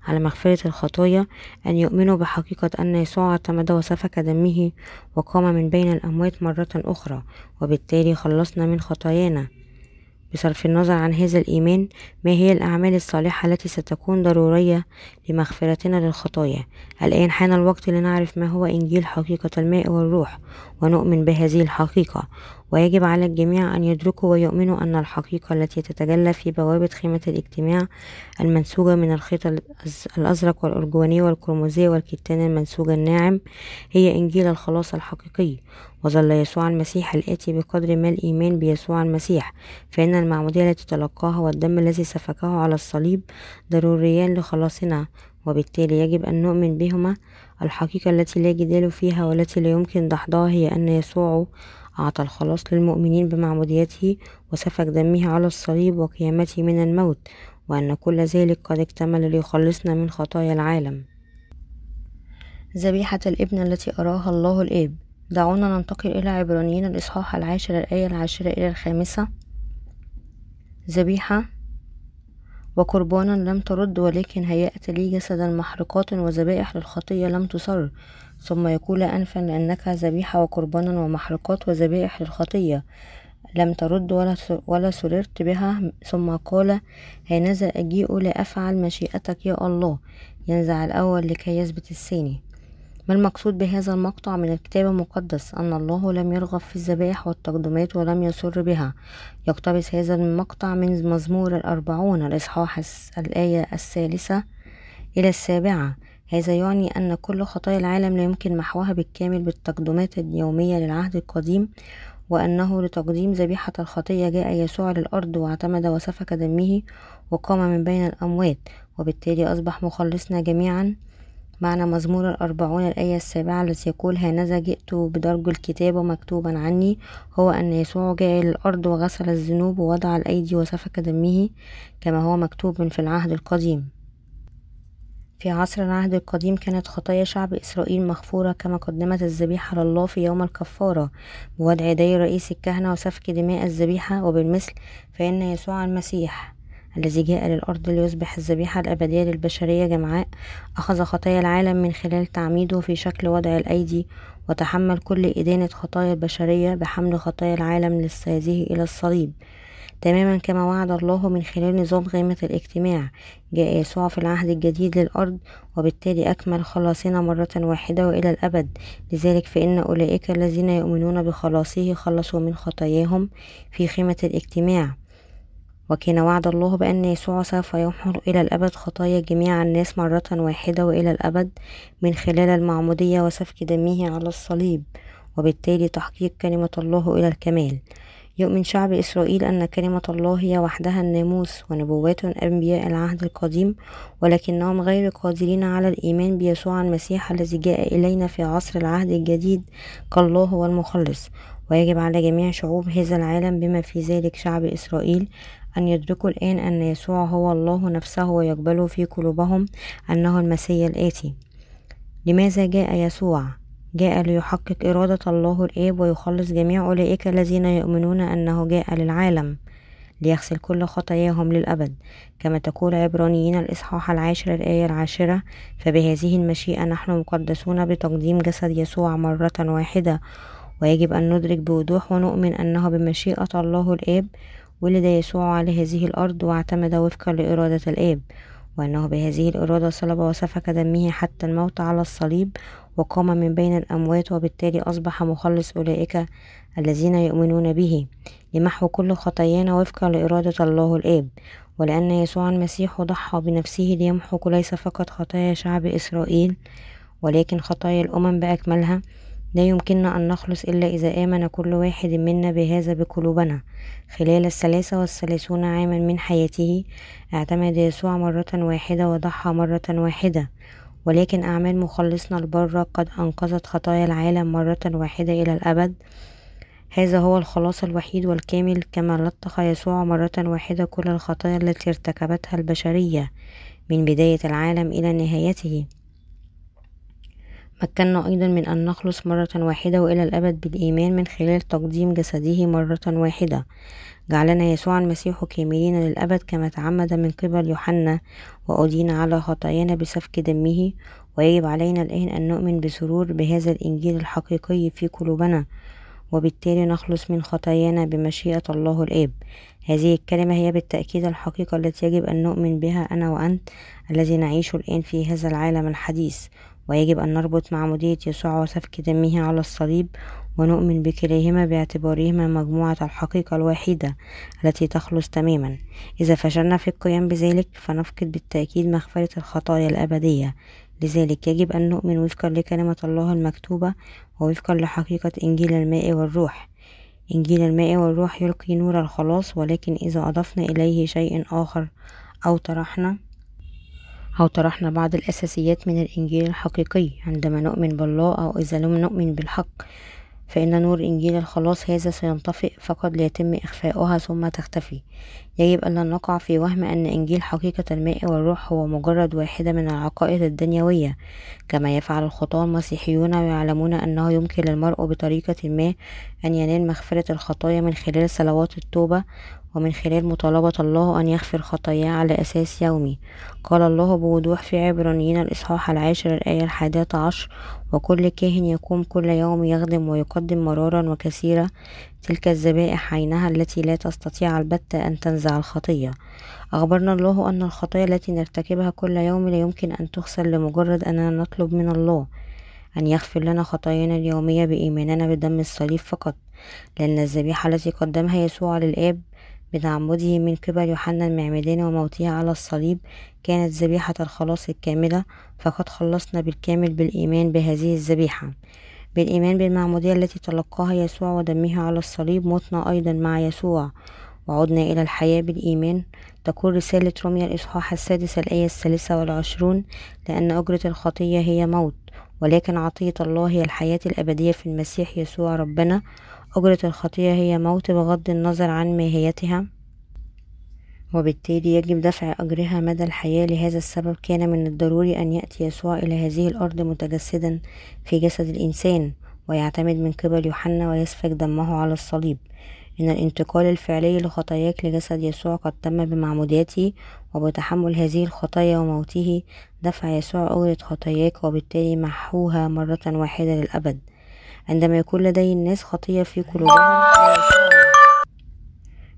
على مغفرة الخطايا أن يؤمنوا بحقيقة أن يسوع اعتمد وسفك دمه وقام من بين الأموات مرة أخرى وبالتالي خلصنا من خطايانا. بصرف النظر عن هذا الإيمان ما هي الأعمال الصالحة التي ستكون ضرورية لمغفرتنا للخطايا؟ الآن حان الوقت لنعرف ما هو إنجيل حقيقة الماء والروح ونؤمن بهذه الحقيقة. ويجب على الجميع أن يدركوا ويؤمنوا أن الحقيقة التي تتجلى في بوابة خيمة الاجتماع المنسوجة من الخيط الأزرق والأرجواني والقرمزي والكتان المنسوج الناعم هي إنجيل الخلاص الحقيقي. وظل يسوع المسيح الآتي بقدر ما الإيمان بيسوع المسيح فإن المعمودية التي تلقاها والدم الذي سفكه على الصليب ضروريان لخلاصنا وبالتالي يجب أن نؤمن بهما. الحقيقة التي لا جدال فيها والتي لا يمكن دحضها هي أن يسوع أعطى الخلاص للمؤمنين بمعموديته وسفك دمه على الصليب وقيامته من الموت وأن كل ذلك قد اكتمل ليخلصنا من خطايا العالم. ذبيحة الإبن التي أراها الله الآب. دعونا ننتقل إلى عبرانيين الإصحاح العاشر الآية العاشرة إلى الخامسة. ذبيحة وقربانا لم ترد ولكن هيأت لي جسدا محرقات وذبائح للخطية لم تصر. ثم يقول أنفا لأنك ذبيحة وقربانا ومحرقات وذبائح للخطية. لم ترد ولا, ولا سررت بها. ثم قال هانذا أجيء لأفعل مشيئتك يا الله. ينزع الأول لكي يثبت الثاني. ما المقصود بهذا المقطع من الكتاب المقدس؟ أن الله لم يرغب في الذبائح والتقدمات ولم يسر بها. يقتبس هذا المقطع من مزمور الأربعون الإصحاح الآية الثالثة إلى السابعة. هذا يعني أن كل خطايا العالم لا يمكن محوها بالكامل بالتقدمات اليومية للعهد القديم وأنه لتقديم ذبيحة الخطية جاء يسوع للأرض واعتمد وسفك دمه وقام من بين الأموات وبالتالي أصبح مخلصنا جميعا معنى مزمور الأربعون الآية السابعة التي يقول هانذا جئت بدرج الكتاب مكتوبا عني هو أن يسوع جاء للأرض وغسل الذنوب ووضع الأيدي وسفك دمه كما هو مكتوب في العهد القديم في عصر العهد القديم كانت خطايا شعب إسرائيل مغفورة كما قدمت الذبيحة لله في يوم الكفارة بوضع يدي رئيس الكهنة وسفك دماء الذبيحة وبالمثل فإن يسوع المسيح الذي جاء للأرض ليصبح الذبيحة الأبدية للبشرية جمعاء أخذ خطايا العالم من خلال تعميده في شكل وضع الأيدي وتحمل كل إدانة خطايا البشرية بحمل خطايا العالم للساذه إلى الصليب. تماما كما وعد الله من خلال نظام غيمة الاجتماع جاء يسوع في العهد الجديد للأرض وبالتالي أكمل خلاصنا مرة واحدة وإلى الأبد. لذلك فإن أولئك الذين يؤمنون بخلاصه خلصوا من خطاياهم في خيمة الاجتماع. وكان وعد الله بأن يسوع سوف يمحو إلى الأبد خطايا جميع الناس مرة واحدة وإلى الأبد من خلال المعمودية وسفك دمه على الصليب وبالتالي تحقيق كلمة الله إلى الكمال. يؤمن شعب إسرائيل أن كلمة الله هي وحدها الناموس ونبوات أنبياء العهد القديم ولكنهم غير قادرين على الإيمان بيسوع المسيح الذي جاء إلينا في عصر العهد الجديد كالله هو المخلص ويجب على جميع شعوب هذا العالم بما في ذلك شعب إسرائيل أن يدركوا الآن أن يسوع هو الله نفسه ويقبلوا في قلوبهم أنه المسيح الآتي. لماذا جاء يسوع؟ جاء ليحقق إرادة الله الآب ويخلص جميع أولئك الذين يؤمنون أنه جاء للعالم ليغسل كل خطاياهم للأبد. كما تقول عبرانيين الإصحاح العاشر الآية العاشرة فبهذه المشيئة نحن مقدسون بتقديم جسد يسوع مرة واحدة. ويجب أن ندرك بوضوح ونؤمن أنه بمشيئة الله الآب ولد يسوع على هذه الأرض واعتمد وفقا لإرادة الآب وأنه بهذه الإرادة صلب وسفك دمه حتى الموت على الصليب وقام من بين الأموات وبالتالي أصبح مخلص أولئك الذين يؤمنون به. لمحو كل خطايانا وفقا لإرادة الله الآب ولأن يسوع المسيح ضحى بنفسه ليمحو ليس فقط خطايا شعب إسرائيل ولكن خطايا الأمم بأكملها. لا يمكننا أن نخلص إلا إذا آمن كل واحد منا بهذا بقلوبنا. خلال الثلاثة والثلاثون عاما من حياته اعتمد يسوع مرة واحدة وضحى مرة واحدة. ولكن أعمال مخلصنا البرة قد أنقذت خطايا العالم مرة واحدة إلى الأبد. هذا هو الخلاص الوحيد والكامل كما لطخ يسوع مرة واحدة كل الخطايا التي ارتكبتها البشرية من بداية العالم إلى نهايته. مكنا أيضا من أن نخلص مرة واحدة وإلى الأبد بالإيمان من خلال تقديم جسده مرة واحدة. جعلنا يسوع المسيح كاملين للأبد كما تعمد من قبل يوحنا وأدين على خطايانا بسفك دمه ويجب علينا الآن أن نؤمن بسرور بهذا الإنجيل الحقيقي في قلوبنا وبالتالي نخلص من خطايانا بمشيئة الله الآب. هذه الكلمة هي بالتأكيد الحقيقة التي يجب أن نؤمن بها أنا وأنت الذي نعيش الآن في هذا العالم الحديث. ويجب أن نربط معمودية يسوع وسفك دمه على الصليب ونؤمن بكليهما باعتبارهما مجموعة الحقيقة الواحدة التي تخلص تماما. إذا فشلنا في القيام بذلك فنفقد بالتأكيد مغفرة الخطايا الأبدية. لذلك يجب أن نؤمن وفقا لكلمة الله المكتوبة ووفقا لحقيقة إنجيل الماء والروح. إنجيل الماء والروح يلقي نور الخلاص ولكن إذا أضفنا إليه شيء آخر أو طرحنا أو طرحنا بعض الأساسيات من الإنجيل الحقيقي عندما نؤمن بالله أو إذا لم نؤمن بالحق فإن نور إنجيل الخلاص هذا سينطفئ فقط ليتم إخفاؤها ثم تختفي. يجب ألا نقع في وهم أن إنجيل حقيقة الماء والروح هو مجرد واحدة من العقائد الدنيوية. كما يفعل الخطاة المسيحيون ويعلمون أنه يمكن للمرء بطريقة ما أن ينال مغفرة الخطايا من خلال صلوات التوبة ومن خلال مطالبة الله أن يغفر خطاياه على أساس يومي. قال الله بوضوح في عبرانيين الإصحاح العاشر الآية الحادية عشر وكل كاهن يقوم كل يوم يخدم ويقدم مرارا وكثيرة تلك الذبائح عينها التي لا تستطيع البتة أن تنزع الخطية. أخبرنا الله أن الخطايا التي نرتكبها كل يوم لا يمكن أن تغسل لمجرد أننا نطلب من الله أن يغفر لنا خطايانا اليومية بإيماننا بدم الصليب فقط. لأن الذبيحة التي قدمها يسوع للآب بتعمده من قبل يوحنا المعمدان وموته على الصليب. كانت ذبيحة الخلاص الكاملة فقد خلصنا بالكامل بالإيمان بهذه الذبيحة. بالإيمان بالمعمودية التي تلقاها يسوع ودمه على الصليب متنا أيضا مع يسوع. وعدنا إلى الحياة بالإيمان. تقول رسالة روميا الإصحاح السادس الآية الثالثة والعشرون لأن أجرة الخطية هي موت ولكن عطية الله هي الحياة الأبدية في المسيح يسوع ربنا. أجرة الخطية هي موت بغض النظر عن ماهيتها وبالتالي يجب دفع أجرها مدى الحياة. لهذا السبب كان من الضروري أن يأتي يسوع إلى هذه الأرض متجسدا في جسد الإنسان ويعتمد من قبل يوحنا ويسفك دمه على الصليب. إن الانتقال الفعلي لخطاياك لجسد يسوع قد تم بمعموديته وبتحمل هذه الخطايا وموته. دفع يسوع أجرة خطاياك وبالتالي محوها مرة واحدة للأبد. عندما يكون لدي الناس خطية في قلوبهم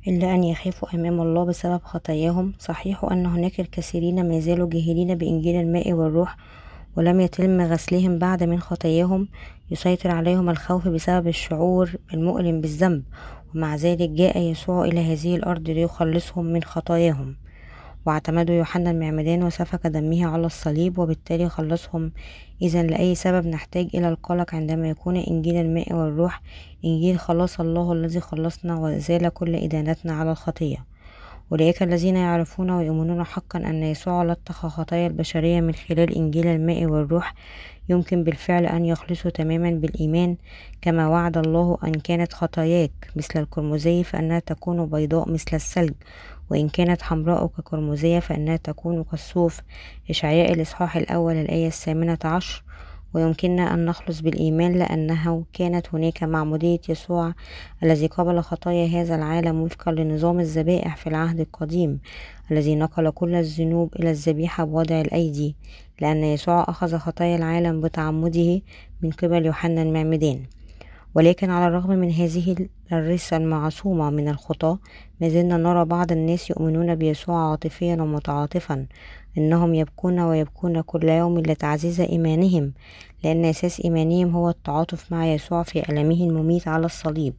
إلا أن يخافوا أمام الله بسبب خطاياهم. صحيح أن هناك الكثيرين ما زالوا جاهلين بإنجيل الماء والروح ولم يتم غسلهم بعد من خطاياهم. يسيطر عليهم الخوف بسبب الشعور المؤلم بالذنب ومع ذلك جاء يسوع إلى هذه الأرض ليخلصهم من خطاياهم. واعتمدوا يوحنا المعمدان وسفك دمه على الصليب وبالتالي خلصهم. إذا لأي سبب نحتاج إلى القلق عندما يكون إنجيل الماء والروح. إنجيل خلاص الله الذي خلصنا وزال كل إدانتنا على الخطية. أولئك الذين يعرفون ويؤمنون حقا أن يسوع لطخ خطايا البشرية من خلال إنجيل الماء والروح. يمكن بالفعل أن يخلصوا تماما بالإيمان كما وعد الله أن كانت خطاياك مثل القرمزي فإنها تكون بيضاء مثل الثلج وإن كانت حمراء كقرمزية فإنها تكون كالصوف. إشعياء الإصحاح الأول الآية الثامنة عشر. ويمكننا أن نخلص بالإيمان لأنه كانت هناك معمودية يسوع الذي قبل خطايا هذا العالم وفقا لنظام الذبائح في العهد القديم الذي نقل كل الذنوب إلى الذبيحة بوضع الأيدي. لأن يسوع أخذ خطايا العالم بتعمده من قبل يوحنا المعمدان ولكن على الرغم من هذه الرثة المعصومة من الخطاة ما زلنا نرى بعض الناس يؤمنون بيسوع عاطفيا ومتعاطفا إنهم يبكون ويبكون كل يوم لتعزيز إيمانهم لأن أساس إيمانهم هو التعاطف مع يسوع في ألمه المميت على الصليب.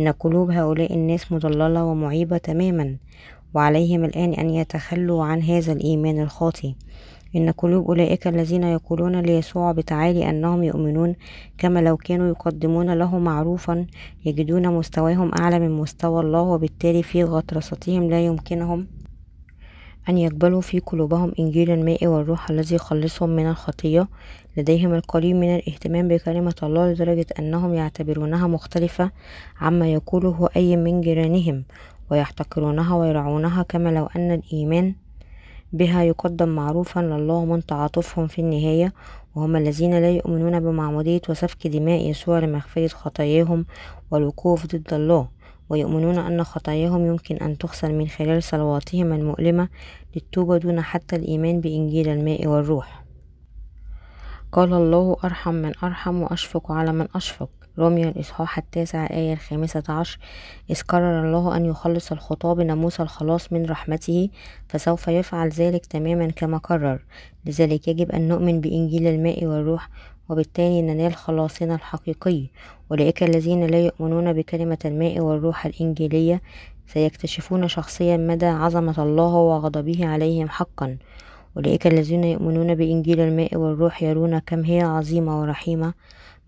إن قلوب هؤلاء الناس مضللة ومعيبة تماما وعليهم الآن أن يتخلوا عن هذا الإيمان الخاطئ. إن قلوب أولئك الذين يقولون ليسوع بتعالي أنهم يؤمنون كما لو كانوا يقدمون له معروفا يجدون مستواهم أعلى من مستوى الله وبالتالي في غطرستهم لا يمكنهم أن يقبلوا في قلوبهم إنجيل الماء والروح الذي يخلصهم من الخطية. لديهم القليل من الاهتمام بكلمة الله لدرجة أنهم يعتبرونها مختلفة عما يقوله أي من جيرانهم ويحتقرونها ويرعونها كما لو أن الإيمان بها يقدم معروفا لله من تعاطفهم في النهاية وهم الذين لا يؤمنون بمعمودية وسفك دماء يسوع لمغفرة خطاياهم والوقوف ضد الله ويؤمنون أن خطاياهم يمكن أن تغسل من خلال صلواتهم المؤلمة للتوبة دون حتى الإيمان بإنجيل الماء والروح. قال الله أرحم من أرحم وأشفق على من أشفق. روميا الإصحاح التاسع آية الخامسة عشر إذ قرر الله أن يخلص الخطاة بناموس الخلاص من رحمته فسوف يفعل ذلك تماما كما قرر. لذلك يجب أن نؤمن بإنجيل الماء والروح وبالتالي ننال خلاصنا الحقيقي. أولئك الذين لا يؤمنون بكلمة الماء والروح الإنجيلية سيكتشفون شخصيا مدى عظمة الله وغضبه عليهم حقا. أولئك الذين يؤمنون بإنجيل الماء والروح يرون كم هي عظيمة ورحيمة.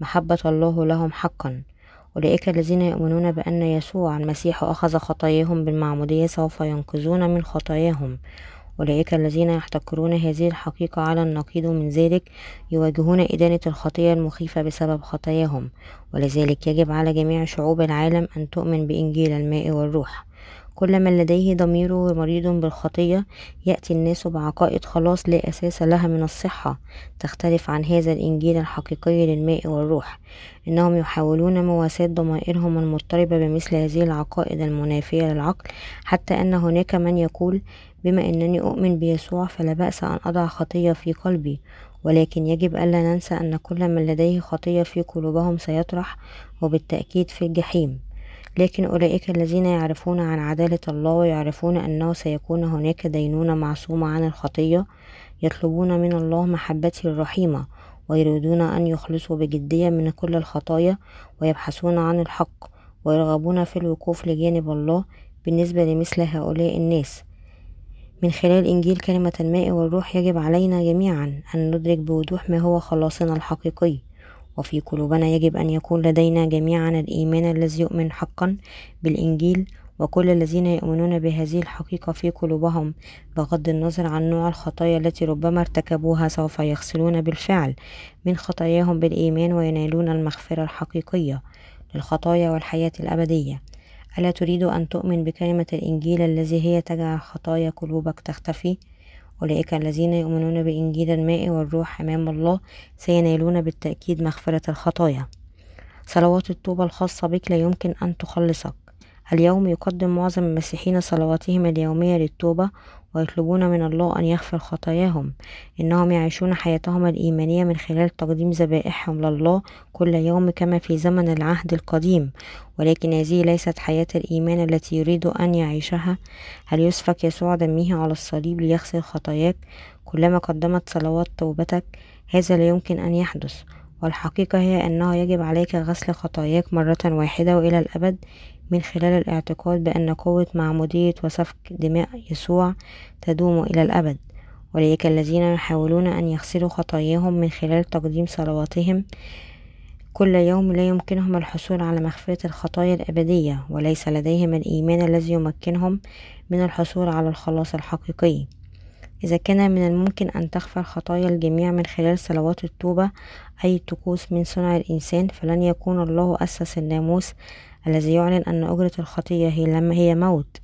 محبة الله لهم حقا. أولئك الذين يؤمنون بأن يسوع المسيح أخذ خطاياهم بالمعمودية سوف ينقذون من خطاياهم. أولئك الذين يحتقرون هذه الحقيقة على النقيض من ذلك يواجهون إدانة الخطية المخيفة بسبب خطاياهم. ولذلك يجب على جميع شعوب العالم أن تؤمن بإنجيل الماء والروح. كل من لديه ضميره مريض بالخطية يأتي الناس بعقائد خلاص لا أساس لها من الصحة. تختلف عن هذا الإنجيل الحقيقي للماء والروح. إنهم يحاولون مواساة ضمائرهم المضطربة بمثل هذه العقائد المنافية للعقل. حتى أن هناك من يقول بما أنني أؤمن بيسوع فلا بأس أن أضع خطية في قلبي. ولكن يجب ألا ننسى أن كل من لديه خطية في قلوبهم سيطرح وبالتأكيد في الجحيم. لكن أولئك الذين يعرفون عن عدالة الله ويعرفون أنه سيكون هناك دينونة معصومة عن الخطية يطلبون من الله محبته الرحيمة ويريدون أن يخلصوا بجدية من كل الخطايا ويبحثون عن الحق ويرغبون في الوقوف لجانب الله بالنسبة لمثل هؤلاء الناس. من خلال إنجيل كلمة الماء والروح يجب علينا جميعا أن ندرك بوضوح ما هو خلاصنا الحقيقي. وفي قلوبنا يجب أن يكون لدينا جميعا الإيمان الذي يؤمن حقا بالإنجيل وكل الذين يؤمنون بهذه الحقيقة في قلوبهم بغض النظر عن نوع الخطايا التي ربما ارتكبوها سوف يغسلون بالفعل من خطاياهم بالإيمان وينالون المغفرة الحقيقية للخطايا والحياة الأبدية ألا تريد أن تؤمن بكلمة الإنجيل الذي هي تجعل خطايا قلوبك تختفي؟ أولئك الذين يؤمنون بإنجيل الماء والروح أمام الله سينالون بالتأكيد مغفرة الخطايا. صلوات التوبة الخاصة بك لا يمكن أن تخلصك. اليوم يقدم معظم المسيحيين صلواتهم اليومية للتوبة ويطلبون من الله أن يغفر خطاياهم إنهم يعيشون حياتهم الإيمانية من خلال تقديم ذبائحهم لله كل يوم كما في زمن العهد القديم. ولكن هذه ليست حياة الإيمان التي يريد أن يعيشها. هل يسفك يسوع دمه على الصليب ليغسل خطاياك؟ كلما قدمت صلوات توبتك هذا لا يمكن أن يحدث. والحقيقة هي أنه يجب عليك غسل خطاياك مرة واحدة وإلى الأبد. من خلال الاعتقاد بأن قوة معمودية وسفك دماء يسوع تدوم إلى الأبد أولئك الذين يحاولون أن يغسلوا خطاياهم من خلال تقديم صلواتهم كل يوم لا يمكنهم الحصول على مغفرة الخطايا الأبدية وليس لديهم الإيمان الذي يمكنهم من الحصول على الخلاص الحقيقي. إذا كان من الممكن أن تغفر خطايا الجميع من خلال صلوات التوبة أي طقوس من صنع الإنسان فلن يكون الله أسس الناموس الذي يعلن أن أجرة الخطية هي لما هي موت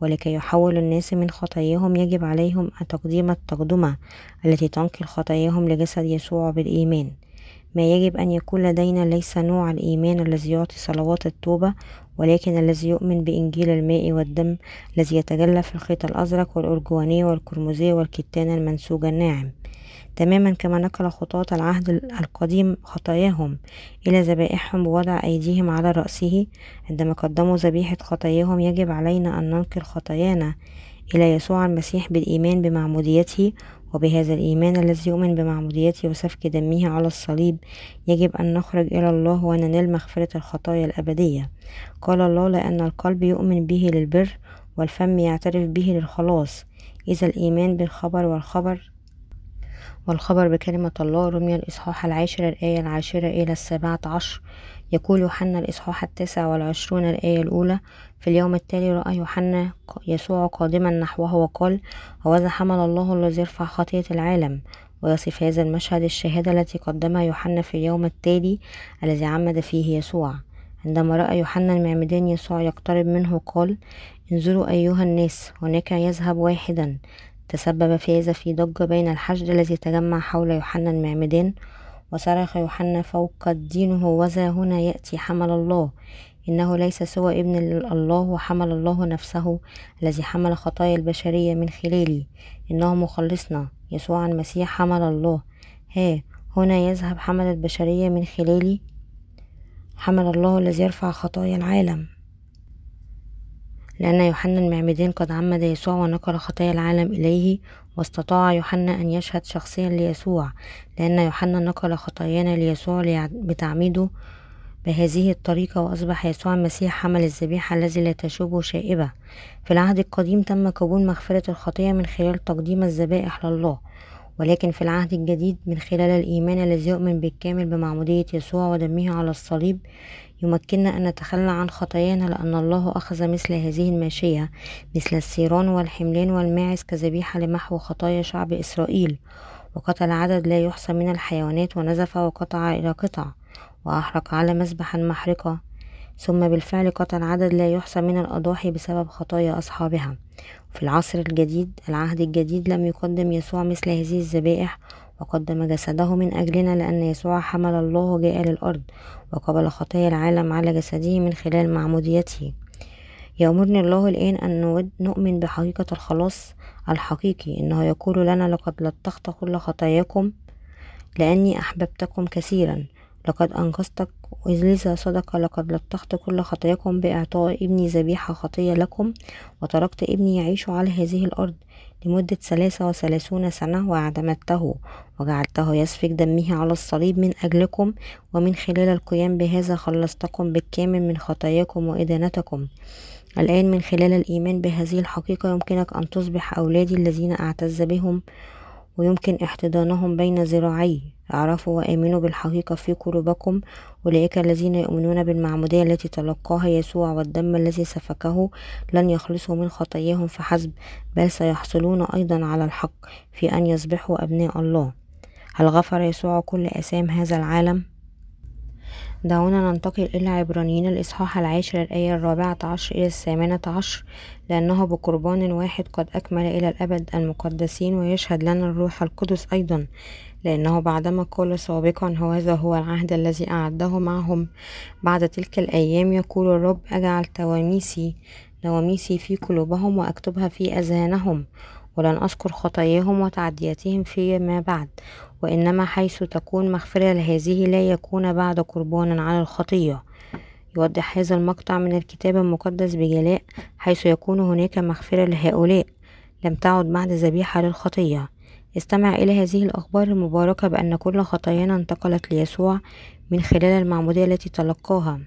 ولكي يحول الناس من خطاياهم يجب عليهم تقديم التقدمة التي تنقل خطاياهم لجسد يسوع بالإيمان. ما يجب أن يكون لدينا ليس نوع الإيمان الذي يعطي صلوات التوبة ولكن الذي يؤمن بإنجيل الماء والدم الذي يتجلى في الخيط الأزرق والأرجوانية والقرمزية والكتان المنسوج الناعم. تماما كما نقل خطاة العهد القديم خطاياهم إلى ذبائحهم بوضع أيديهم على رأسه. عندما قدموا ذبيحة خطاياهم يجب علينا أن ننقل خطايانا إلى يسوع المسيح بالإيمان بمعموديته. وبهذا الإيمان الذي يؤمن بمعموديته وسفك دمه على الصليب يجب أن نخرج إلى الله وننال مغفرة الخطايا الأبدية. قال الله لأن القلب يؤمن به للبر والفم يعترف به للخلاص. إذا الإيمان بالخبر والخبر والخبر بكلمة الله رمي الإصحاح العاشر الآية العاشرة إلى السابعة عشر. يقول يوحنا الإصحاح التاسع والعشرون الآية الأولى في اليوم التالي رأى يوحنا يسوع قادما نحوه وقال هوذا حمل الله الذي يرفع خطية العالم ويصف هذا المشهد الشهادة التي قدمها يوحنا في اليوم التالي الذي عمد فيه يسوع عندما رأى يوحنا المعمدان يسوع يقترب منه قال انظروا أيها الناس هناك يذهب واحدا تسبب في هذا في ضجة بين الحشد الذي تجمع حول يوحنا المعمدان وصرخ يوحنا فوق دينه وذا هنا يأتي حمل الله. إنه ليس سوى ابن الله وحمل الله نفسه الذي حمل خطايا البشرية من خلالي إنه مخلصنا. يسوع المسيح حمل الله. ها هنا يذهب حمل البشرية من خلالي حمل الله الذي يرفع خطايا العالم. لأن يوحنا المعمدان قد عمد يسوع ونقل خطايا العالم إليه واستطاع يوحنا أن يشهد شخصيا ليسوع لأن يوحنا نقل خطايانا ليسوع بتعميده بهذه الطريقة وأصبح يسوع المسيح حمل الذبيحة الذي لا تشوبه شائبة. في العهد القديم تم قبول مغفرة الخطية من خلال تقديم الذبائح لله ولكن في العهد الجديد من خلال الإيمان الذي يؤمن بالكامل بمعمودية يسوع ودمه على الصليب يمكننا أن نتخلى عن خطايانا لأن الله أخذ مثل هذه الماشية مثل السيران والحملان والماعز كذبيحة لمحو خطايا شعب إسرائيل. وقتل عدد لا يحصى من الحيوانات ونزف وقطع إلى قطع وأحرق على مذبح المحرقة ثم بالفعل قتل عدد لا يحصى من الأضاحي بسبب خطايا أصحابها. في العصر الجديد العهد الجديد لم يقدم يسوع مثل هذه الذبائح وقدم جسده من أجلنا لأن يسوع حمل الله جاء للأرض وقبل خطايا العالم على جسده من خلال معموديته. يأمرني الله الآن أن نؤمن بحقيقة الخلاص الحقيقي إنه يقول لنا لقد لطخت كل خطاياكم لأني أحببتكم كثيرا. لقد أنقذتك لذا صدق لقد لطخت كل خطاياكم بإعطاء ابني ذبيحة خطية لكم وتركت ابني يعيش على هذه الأرض. لمدة ثلاثة وثلاثون سنة واعتمدته وجعلته يسفك دمه على الصليب من أجلكم ومن خلال القيام بهذا خلصتكم بالكامل من خطاياكم وإدانتكم. الآن من خلال الإيمان بهذه الحقيقة يمكنك أن تصبح أولادي الذين أعتز بهم ويمكن احتضانهم بين ذراعي. اعرفوا وآمنوا بالحقيقة في قلوبكم. أولئك الذين يؤمنون بالمعمودية التي تلقاها يسوع والدم الذي سفكه لن يخلصوا من خطاياهم فحسب بل سيحصلون أيضا على الحق في أن يصبحوا أبناء الله. هل غفر يسوع كل أسام هذا العالم؟ دعونا ننتقل إلى عبرانيين الإصحاح العاشر الآية الرابعة عشر إلى الثامنة عشر لأنه بقربان واحد قد أكمل إلى الأبد المقدسين ويشهد لنا الروح القدس أيضا لأنه بعدما قال سابقا هذا هو العهد الذي أعده معهم. بعد تلك الأيام يقول الرب أجعل تواميسي نواميسي في قلوبهم وأكتبها في أذهانهم ولن أذكر خطاياهم وتعدياتهم فيما بعد. وإنما حيث تكون مغفرة لهذه لا يكون بعد قربان على الخطية. يوضح هذا المقطع من الكتاب المقدس بجلاء حيث يكون هناك مغفرة لهؤلاء. لم تعد بعد ذبيحة للخطية. استمع إلى هذه الأخبار المباركة بأن كل خطايانا انتقلت ليسوع من خلال المعمودية التي تلقاها.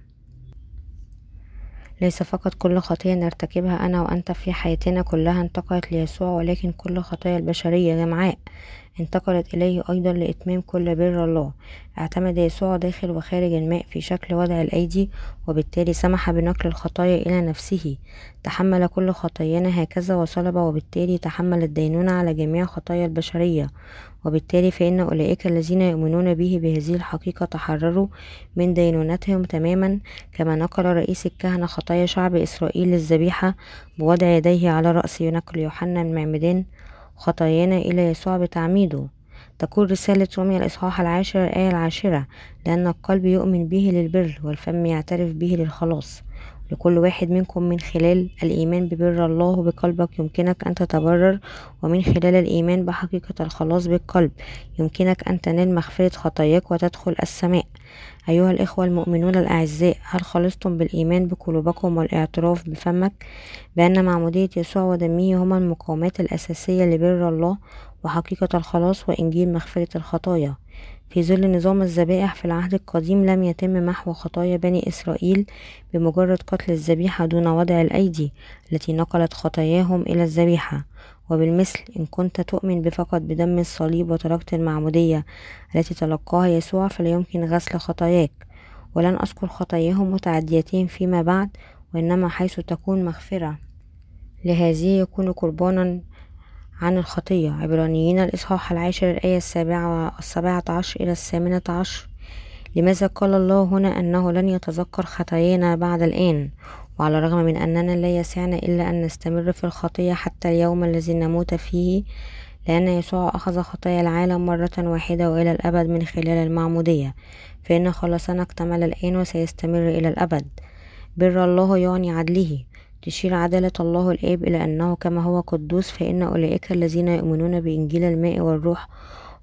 ليس فقط كل خطية نرتكبها أنا وأنت في حياتنا كلها انتقلت ليسوع ولكن كل خطايا البشرية جمعاء. انتقلت إليه أيضا لإتمام كل بر الله. اعتمد يسوع داخل وخارج الماء في شكل وضع الأيدي وبالتالي سمح بنقل الخطايا إلى نفسه. تحمل كل خطايانا هكذا وصلب وبالتالي تحمل الدينونة على جميع خطايا البشرية. وبالتالي فإن أولئك الذين يؤمنون به بهذه الحقيقة تحرروا من دينونتهم تماما. كما نقل رئيس الكهنة خطايا شعب إسرائيل للذبيحة بوضع يديه على رأس ينقل يوحنا المعمدان. خطايانا إلى يسوع بتعميده. تقول رسالة روميا الإصحاح العاشر الآية العاشرة لأن القلب يؤمن به للبر والفم يعترف به للخلاص. لكل واحد منكم من خلال الإيمان ببر الله بقلبك. يمكنك أن تتبرر ومن خلال الإيمان بحقيقة الخلاص بالقلب. يمكنك أن تنال مغفرة خطاياك وتدخل السماء. أيها الإخوة المؤمنون الأعزاء هل خلصتم بالإيمان بقلوبكم والاعتراف بفمك؟ بأن معمودية يسوع ودمه هما المقاومات الأساسية لبر الله وحقيقة الخلاص وإنجيل مغفرة الخطايا. في ظل نظام الذبائح في العهد القديم لم يتم محو خطايا بني إسرائيل بمجرد قتل الذبيحة دون وضع الأيدي التي نقلت خطاياهم إلى الذبيحة. وبالمثل إن كنت تؤمن بفقط بدم الصليب وتركت المعمودية التي تلقاها يسوع فلا يمكن غسل خطاياك. ولن أذكر خطاياهم وتعدياتهم فيما بعد وإنما حيث تكون مغفرة. لهذه يكون قربانا عن الخطية. عبرانيين الإصحاح العاشر الآية السابعة السابعة عشر إلى الثامنة عشر. لماذا قال الله هنا أنه لن يتذكر خطايانا بعد الآن؟ وعلى الرغم من أننا لا يسعنا إلا أن نستمر في الخطية حتى اليوم الذي نموت فيه لأن يسوع أخذ خطايا العالم مرة واحدة وإلى الأبد من خلال المعمودية. فإن خلاصنا اكتمل الآن وسيستمر إلى الأبد. بر الله يعني عدله. تشير عدالة الله الآب إلى أنه كما هو قدوس فإن أولئك الذين يؤمنون بإنجيل الماء والروح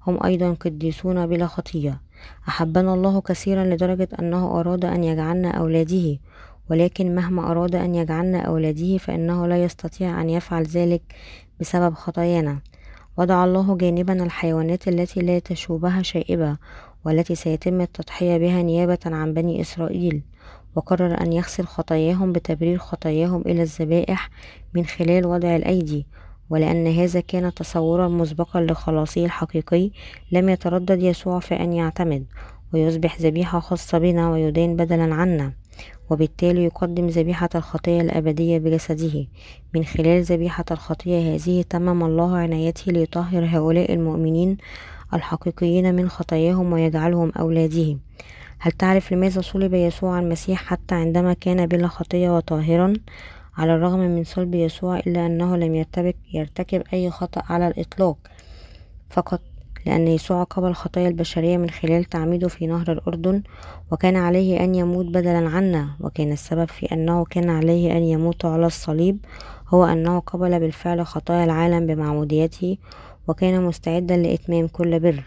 هم أيضا قديسون بلا خطية. أحبنا الله كثيرا لدرجة أنه أراد أن يجعلنا أولاده ولكن مهما أراد أن يجعلنا أولاده فإنه لا يستطيع أن يفعل ذلك بسبب خطايانا. وضع الله جانبا الحيوانات التي لا تشوبها شائبة والتي سيتم التضحية بها نيابة عن بني إسرائيل. وقرر أن يغسل خطاياهم بتبرير خطاياهم إلى الذبائح من خلال وضع الأيدي ولأن هذا كان تصورا مسبقا لخلاصه الحقيقي لم يتردد يسوع في أن يعتمد ويصبح ذبيحة خاصة بنا ويدين بدلا عنا وبالتالي يقدم ذبيحة الخطية الأبدية بجسده. من خلال ذبيحة الخطية هذه تمم الله عنايته ليطهر هؤلاء المؤمنين الحقيقيين من خطاياهم ويجعلهم أولاده هل تعرف لماذا صلب يسوع المسيح حتى عندما كان بلا خطية وطاهرا؟ على الرغم من صلب يسوع إلا أنه لم يرتبك يرتكب أي خطأ على الإطلاق. فقط لأن يسوع قبل خطايا البشرية من خلال تعميده في نهر الأردن وكان عليه أن يموت بدلا عنا. وكان السبب في أنه كان عليه أن يموت على الصليب هو أنه قبل بالفعل خطايا العالم بمعموديته وكان مستعدا لإتمام كل بر.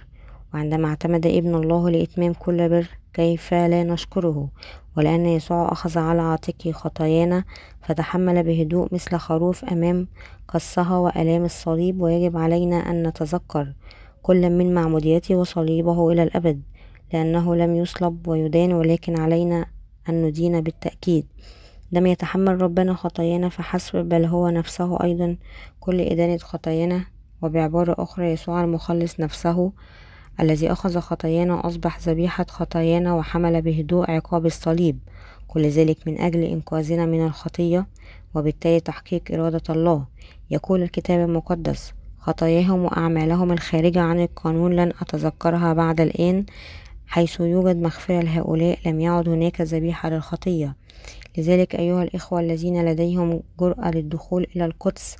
وعندما اعتمد ابن الله لإتمام كل بر كيف لا نشكره؟ ولأن يسوع أخذ على عاتقه خطايانا فتحمل بهدوء مثل خروف أمام قصها وآلام الصليب ويجب علينا أن نتذكر كل من معموديته وصليبه إلى الأبد لأنه لم يصلب ويدان ولكن علينا أن ندين بالتأكيد. لم يتحمل ربنا خطايانا فحسب بل هو نفسه أيضا. كل إدانة خطايانا وبعبارة أخرى يسوع المخلص نفسه الذي أخذ خطايانا أصبح ذبيحة خطايانا وحمل بهدوء عقاب الصليب. كل ذلك من أجل إنقاذنا من الخطية وبالتالي تحقيق إرادة الله. يقول الكتاب المقدس خطاياهم وأعمالهم الخارجة عن القانون لن أتذكرها بعد الآن حيث يوجد مغفرة لهؤلاء لم يعد هناك ذبيحة للخطية. لذلك أيها الإخوة الذين لديهم جرأة للدخول إلى القدس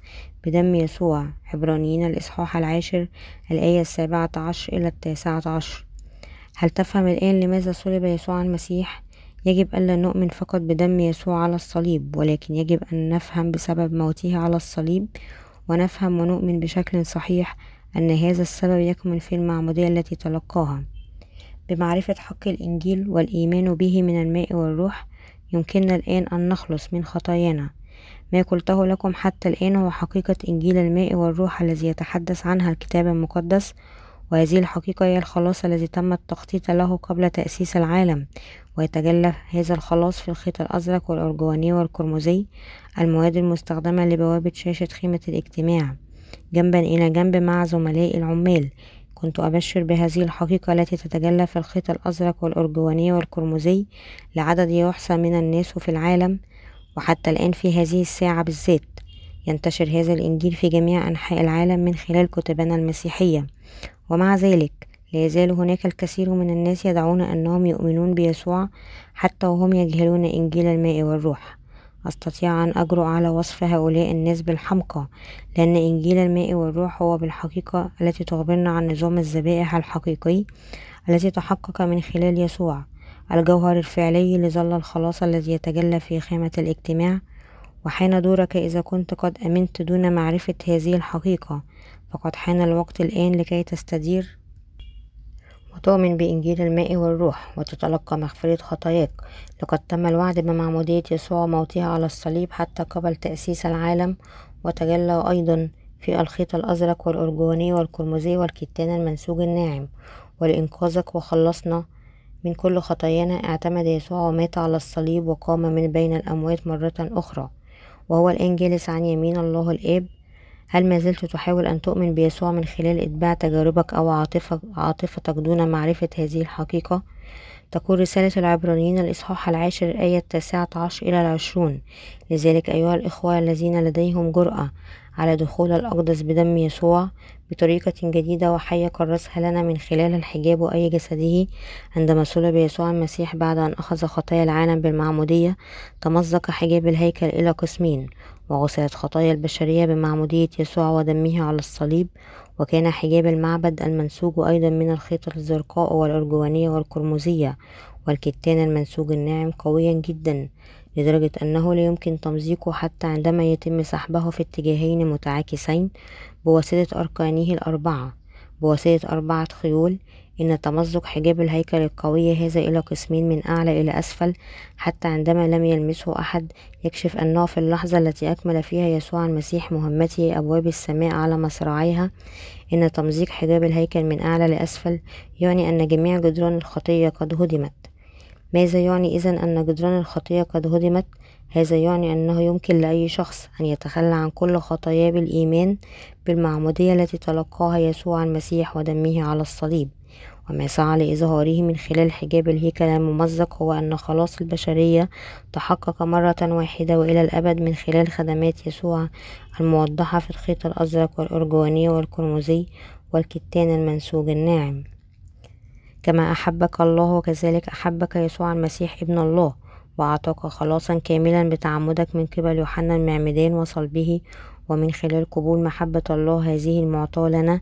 بدم يسوع عبرانيين الإصحاح العاشر الآية السابعة عشر إلى التاسعة عشر. هل تفهم الآن لماذا صلب يسوع المسيح؟ يجب ألا نؤمن فقط بدم يسوع على الصليب ولكن يجب أن نفهم بسبب موته على الصليب ونفهم ونؤمن بشكل صحيح أن هذا السبب يكمن في المعمودية التي تلقاها. بمعرفة حق الإنجيل والإيمان به من الماء والروح يمكننا الآن أن نخلص من خطايانا. ما قلته لكم حتى الآن هو حقيقة إنجيل الماء والروح الذي يتحدث عنها الكتاب المقدس وهذه الحقيقة هي الخلاص الذي تم التخطيط له قبل تأسيس العالم. ويتجلى هذا الخلاص في الخيط الأزرق والأرجواني والقرمزي المواد المستخدمة لبوابة شاشة خيمة الاجتماع. جنبا إلى جنب مع زملائي العمال. كنت أبشر بهذه الحقيقة التي تتجلى في الخيط الأزرق والأرجواني والقرمزي لعدد يحصى من الناس في العالم. وحتى الآن في هذه الساعة بالذات ينتشر هذا الإنجيل في جميع أنحاء العالم من خلال كتبنا المسيحية. ومع ذلك لا يزال هناك الكثير من الناس يدعون أنهم يؤمنون بيسوع حتى وهم يجهلون إنجيل الماء والروح. أستطيع أن أجرؤ على وصف هؤلاء الناس بالحمقى لأن إنجيل الماء والروح هو بالحقيقة التي تخبرنا عن نظام الذبائح الحقيقي الذي تحقق من خلال يسوع. الجوهر الفعلي لظل الخلاص الذي يتجلى في خيمة الاجتماع وحان دورك إذا كنت قد أمنت دون معرفة هذه الحقيقة فقد حان الوقت الآن لكي تستدير وتؤمن بإنجيل الماء والروح وتتلقى مغفرة خطاياك. لقد تم الوعد بمعمودية يسوع موتها على الصليب حتى قبل تأسيس العالم وتجلى أيضا في الخيط الأزرق والأرجواني والقرمزي والكتان المنسوج الناعم. ولإنقاذك وخلصنا من كل خطايانا اعتمد يسوع ومات على الصليب وقام من بين الأموات مرة أخرى وهو الآن جالس عن يمين الله الآب هل ما زلت تحاول أن تؤمن بيسوع من خلال إتباع تجاربك أو عاطفتك دون معرفة هذه الحقيقة؟ تقول رسالة العبرانيين الإصحاح العاشر الآية التاسعة عشر إلى العشرون لذلك أيها الإخوة الذين لديهم جرأة على دخول الأقدس بدم يسوع بطريقة جديدة وحية كرسها لنا من خلال الحجاب أي جسده. عندما صلب يسوع المسيح بعد أن أخذ خطايا العالم بالمعمودية تمزق حجاب الهيكل إلى قسمين وغسلت خطايا البشرية بمعمودية يسوع ودمه على الصليب وكان حجاب المعبد المنسوج أيضا من الخيط الزرقاء والأرجوانية والقرمزية والكتان المنسوج الناعم قويا جدا لدرجة أنه لا يمكن تمزيقه حتى عندما يتم سحبه في اتجاهين متعاكسين. بواسطة أركانه الأربعة. بواسطة أربعة خيول. إن تمزق حجاب الهيكل القوي هذا إلى قسمين من أعلى إلى أسفل. حتى عندما لم يلمسه أحد يكشف أنه في اللحظة التي أكمل فيها يسوع المسيح مهمته أبواب السماء على مصراعيها. إن تمزيق حجاب الهيكل من أعلى لأسفل يعني أن جميع جدران الخطية قد هدمت. ماذا يعني إذا أن جدران الخطية قد هدمت؟ هذا يعني أنه يمكن لأي شخص أن يتخلى عن كل خطاياه بالإيمان بالمعمودية التي تلقاها يسوع المسيح ودمه على الصليب. وما سعى لإظهاره من خلال حجاب الهيكل الممزق هو أن خلاص البشرية تحقق مرة واحدة وإلى الأبد من خلال خدمات يسوع الموضحة في الخيط الأزرق والأرجواني والقرمزي والكتان المنسوج الناعم. كما أحبك الله وكذلك أحبك يسوع المسيح ابن الله. وأعطاك خلاصا كاملا بتعمدك من قبل يوحنا المعمدان وصلبه ومن خلال قبول محبة الله هذه المعطاة لنا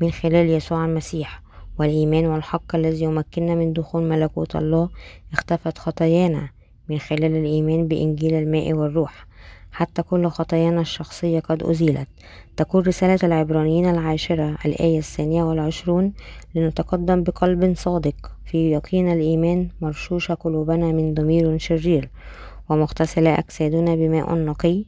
من خلال يسوع المسيح. والإيمان والحق الذي يمكننا من دخول ملكوت الله اختفت خطايانا من خلال الإيمان بإنجيل الماء والروح. حتى كل خطايانا الشخصية قد أزيلت. تكون رسالة العبرانيين العاشرة الآية الثانية والعشرون لنتقدم بقلب صادق. في يقين الإيمان مرشوش قلوبنا من ضمير شرير. ومغتسل أجسادنا بماء نقي.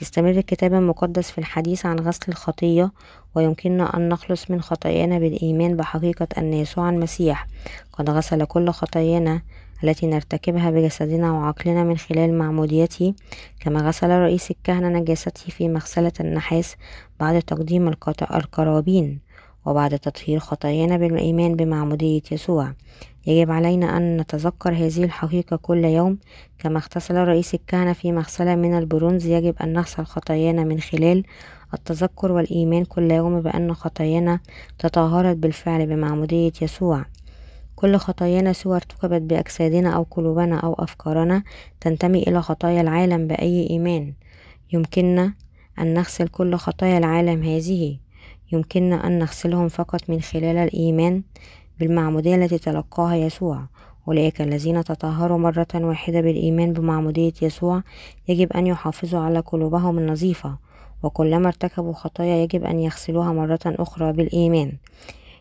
يستمر الكتاب المقدس في الحديث عن غسل الخطية. ويمكننا أن نخلص من خطايانا بالإيمان بحقيقة أن يسوع المسيح. قد غسل كل خطايانا التي نرتكبها بجسدنا وعقلنا من خلال معموديته كما غسل رئيس الكهنة نجاسته في مغسلة النحاس بعد تقديم القرابين وبعد تطهير خطايانا بالإيمان بمعمودية يسوع. يجب علينا أن نتذكر هذه الحقيقة كل يوم. كما اغتسل رئيس الكهنة في مغسلة من البرونز يجب أن نغسل خطايانا من خلال التذكر والإيمان كل يوم بأن خطايانا تطهرت بالفعل بمعمودية يسوع. كل خطايانا سوى ارتكبت بأجسادنا أو قلوبنا أو أفكارنا تنتمي إلى خطايا العالم بأي إيمان. يمكننا أن نغسل كل خطايا العالم هذه. يمكننا أن نغسلهم فقط من خلال الإيمان بالمعمودية التي تلقاها يسوع. أولئك الذين تطهروا مرة واحدة بالإيمان بمعمودية يسوع يجب أن يحافظوا على قلوبهم النظيفة وكلما ارتكبوا خطايا يجب أن يغسلوها مرة أخرى بالإيمان.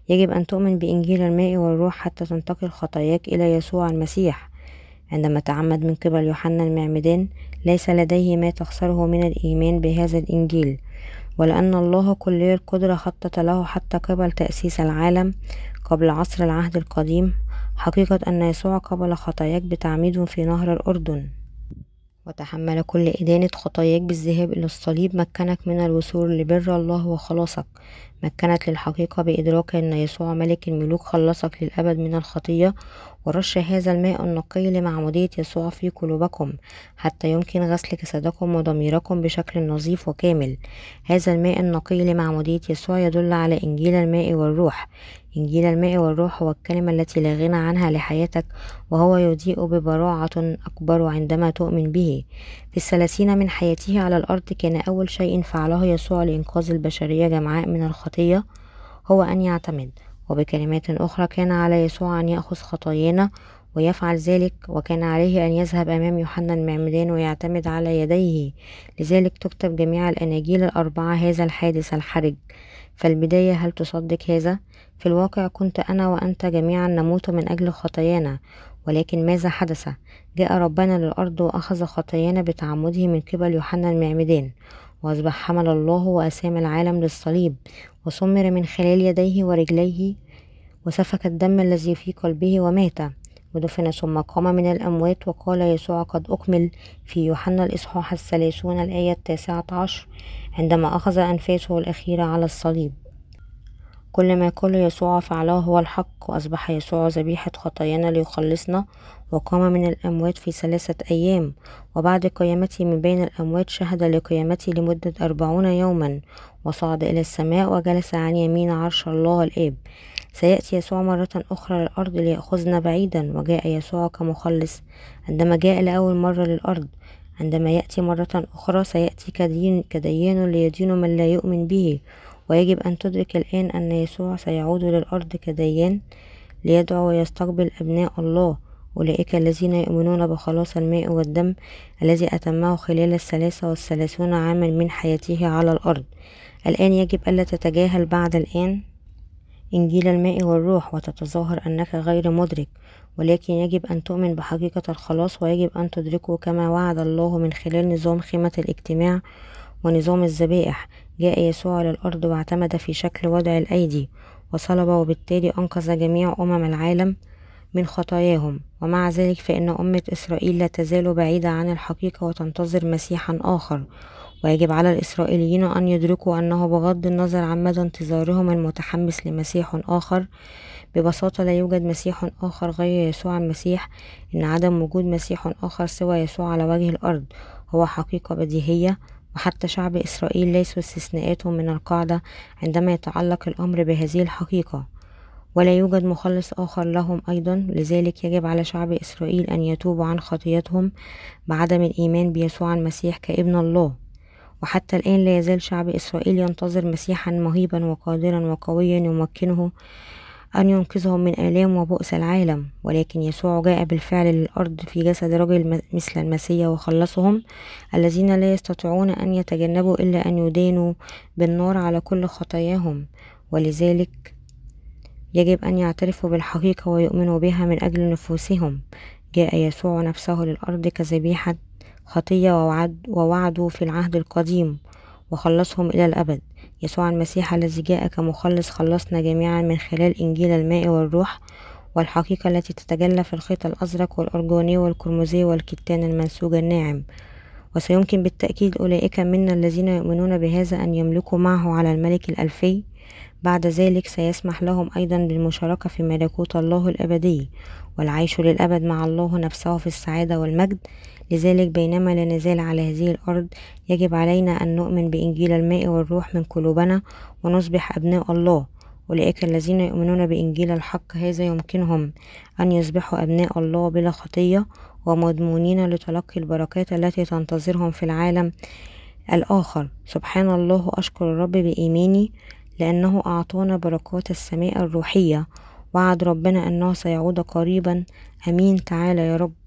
يجب أن تؤمن بإنجيل الماء والروح حتى تنتقل خطاياك إلى يسوع المسيح. عندما تعمد من قبل يوحنا المعمدان ليس لديه ما تخسره من الإيمان بهذا الإنجيل ولأن الله كلي القدرة خطط له حتى قبل تأسيس العالم قبل عصر العهد القديم. حقيقة أن يسوع قبل خطاياك بتعميد في نهر الأردن. وتحمل كل إدانة خطاياك بالذهاب إلى الصليب مكنك من الوصول لبر الله وخلاصك. مكنت للحقيقة بإدراك أن يسوع ملك الملوك خلصك للأبد من الخطية ورش هذا الماء النقي لمعمودية يسوع في قلوبكم حتى يمكن غسل جسدكم وضميركم بشكل نظيف وكامل. هذا الماء النقي لمعمودية يسوع يدل على إنجيل الماء والروح. إنجيل الماء والروح هو الكلمة التي لا غنى عنها لحياتك وهو يضيء ببراعة أكبر عندما تؤمن به. في الثلاثين من حياته على الأرض كان أول شيء فعله يسوع لإنقاذ البشرية جمعاء من الخطية هو أن يعتمد. وبكلمات أخرى كان على يسوع أن يأخذ خطايانا ويفعل ذلك وكان عليه أن يذهب أمام يوحنا المعمدان ويعتمد على يديه لذلك تكتب جميع الأناجيل الأربعة هذا الحادث الحرج فالبداية هل تصدق هذا؟ في الواقع كنت أنا وأنت جميعا نموت من أجل خطايانا ولكن ماذا حدث؟ جاء ربنا للأرض وأخذ خطايانا بتعمده من قبل يوحنا المعمدان وأصبح حمل الله وأسام العالم للصليب وسمر من خلال يديه ورجليه وسفك الدم الذي في قلبه ومات. ودفن ثم قام من الأموات وقال يسوع قد أكمل في يوحنا الإصحاح الثلاثون الآية التاسعة عشر عندما أخذ أنفاسه الأخيرة على الصليب. كل ما قال يسوع فعله هو الحق وأصبح يسوع ذبيحة خطايانا ليخلصنا وقام من الأموات في ثلاثة أيام وبعد قيامته من بين الأموات شهد لقيامته لمدة أربعون يوما وصعد إلى السماء وجلس عن يمين عرش الله الآب. سيأتي يسوع مرة أخرى للأرض ليأخذنا بعيدا وجاء يسوع كمخلص. عندما جاء لأول مرة للأرض عندما يأتي مرة أخرى سيأتي كدين كديان ليدين من لا يؤمن به. ويجب أن تدرك الآن أن يسوع سيعود للأرض كديان ليدعو ويستقبل أبناء الله. أولئك الذين يؤمنون بخلاص الماء والدم الذي أتمه خلال الثلاثة والثلاثون عاما من حياته على الأرض. الآن يجب ألا تتجاهل بعد الآن إنجيل الماء والروح وتتظاهر أنك غير مدرك ولكن يجب أن تؤمن بحقيقة الخلاص ويجب أن تدركه كما وعد الله من خلال نظام خيمة الاجتماع ونظام الذبائح. جاء يسوع للأرض واعتمد في شكل وضع الأيدي وصلب وبالتالي أنقذ جميع أمم العالم. من خطاياهم ومع ذلك فإن أمة إسرائيل لا تزال بعيدة عن الحقيقة وتنتظر مسيحا آخر. ويجب على الإسرائيليين أن يدركوا أنه بغض النظر عن مدى انتظارهم المتحمس لمسيح آخر ببساطة لا يوجد مسيح آخر غير يسوع المسيح إن عدم وجود مسيح آخر سوى يسوع على وجه الأرض هو حقيقة بديهية. وحتى شعب إسرائيل ليسوا استثناءات من القاعدة عندما يتعلق الأمر بهذه الحقيقة. ولا يوجد مخلص آخر لهم أيضا. لذلك يجب على شعب إسرائيل أن يتوبوا عن خطيتهم بعدم الإيمان بيسوع المسيح كابن الله. وحتى الآن لا يزال شعب إسرائيل ينتظر مسيحا مهيبا وقادرا وقويا يمكنه أن ينقذهم من آلام وبؤس العالم. ولكن يسوع جاء بالفعل للأرض في جسد رجل مثل المسيح وخلصهم الذين لا يستطيعون أن يتجنبوا إلا أن يدانوا بالنار على كل خطاياهم. ولذلك يجب أن يعترفوا بالحقيقة ويؤمنوا بها من أجل نفوسهم. جاء يسوع نفسه للأرض كذبيحة خطية ووعد ووعده في العهد القديم وخلصهم إلى الأبد. يسوع المسيح الذي جاء كمخلص خلصنا جميعا من خلال إنجيل الماء والروح والحقيقة التي تتجلى في الخيط الأزرق والأرجوني والقرمزي والكتان المنسوج الناعم. وسيمكن بالتأكيد أولئك منا الذين يؤمنون بهذا أن يملكوا معه على الملك الألفي بعد ذلك سيسمح لهم أيضا بالمشاركة في ملكوت الله الأبدي والعيش للأبد مع الله نفسه في السعادة والمجد. لذلك بينما لا نزال على هذه الأرض يجب علينا أن نؤمن بإنجيل الماء والروح من قلوبنا ونصبح أبناء الله. أولئك الذين يؤمنون بإنجيل الحق هذا يمكنهم أن يصبحوا أبناء الله بلا خطية ومضمونين لتلقي البركات التي تنتظرهم في العالم الآخر. سبحان الله أشكر الرب بإيماني. لأنه أعطانا بركات السماء الروحية. وعد ربنا أنه سيعود قريبا. أمين. تعالى يا رب.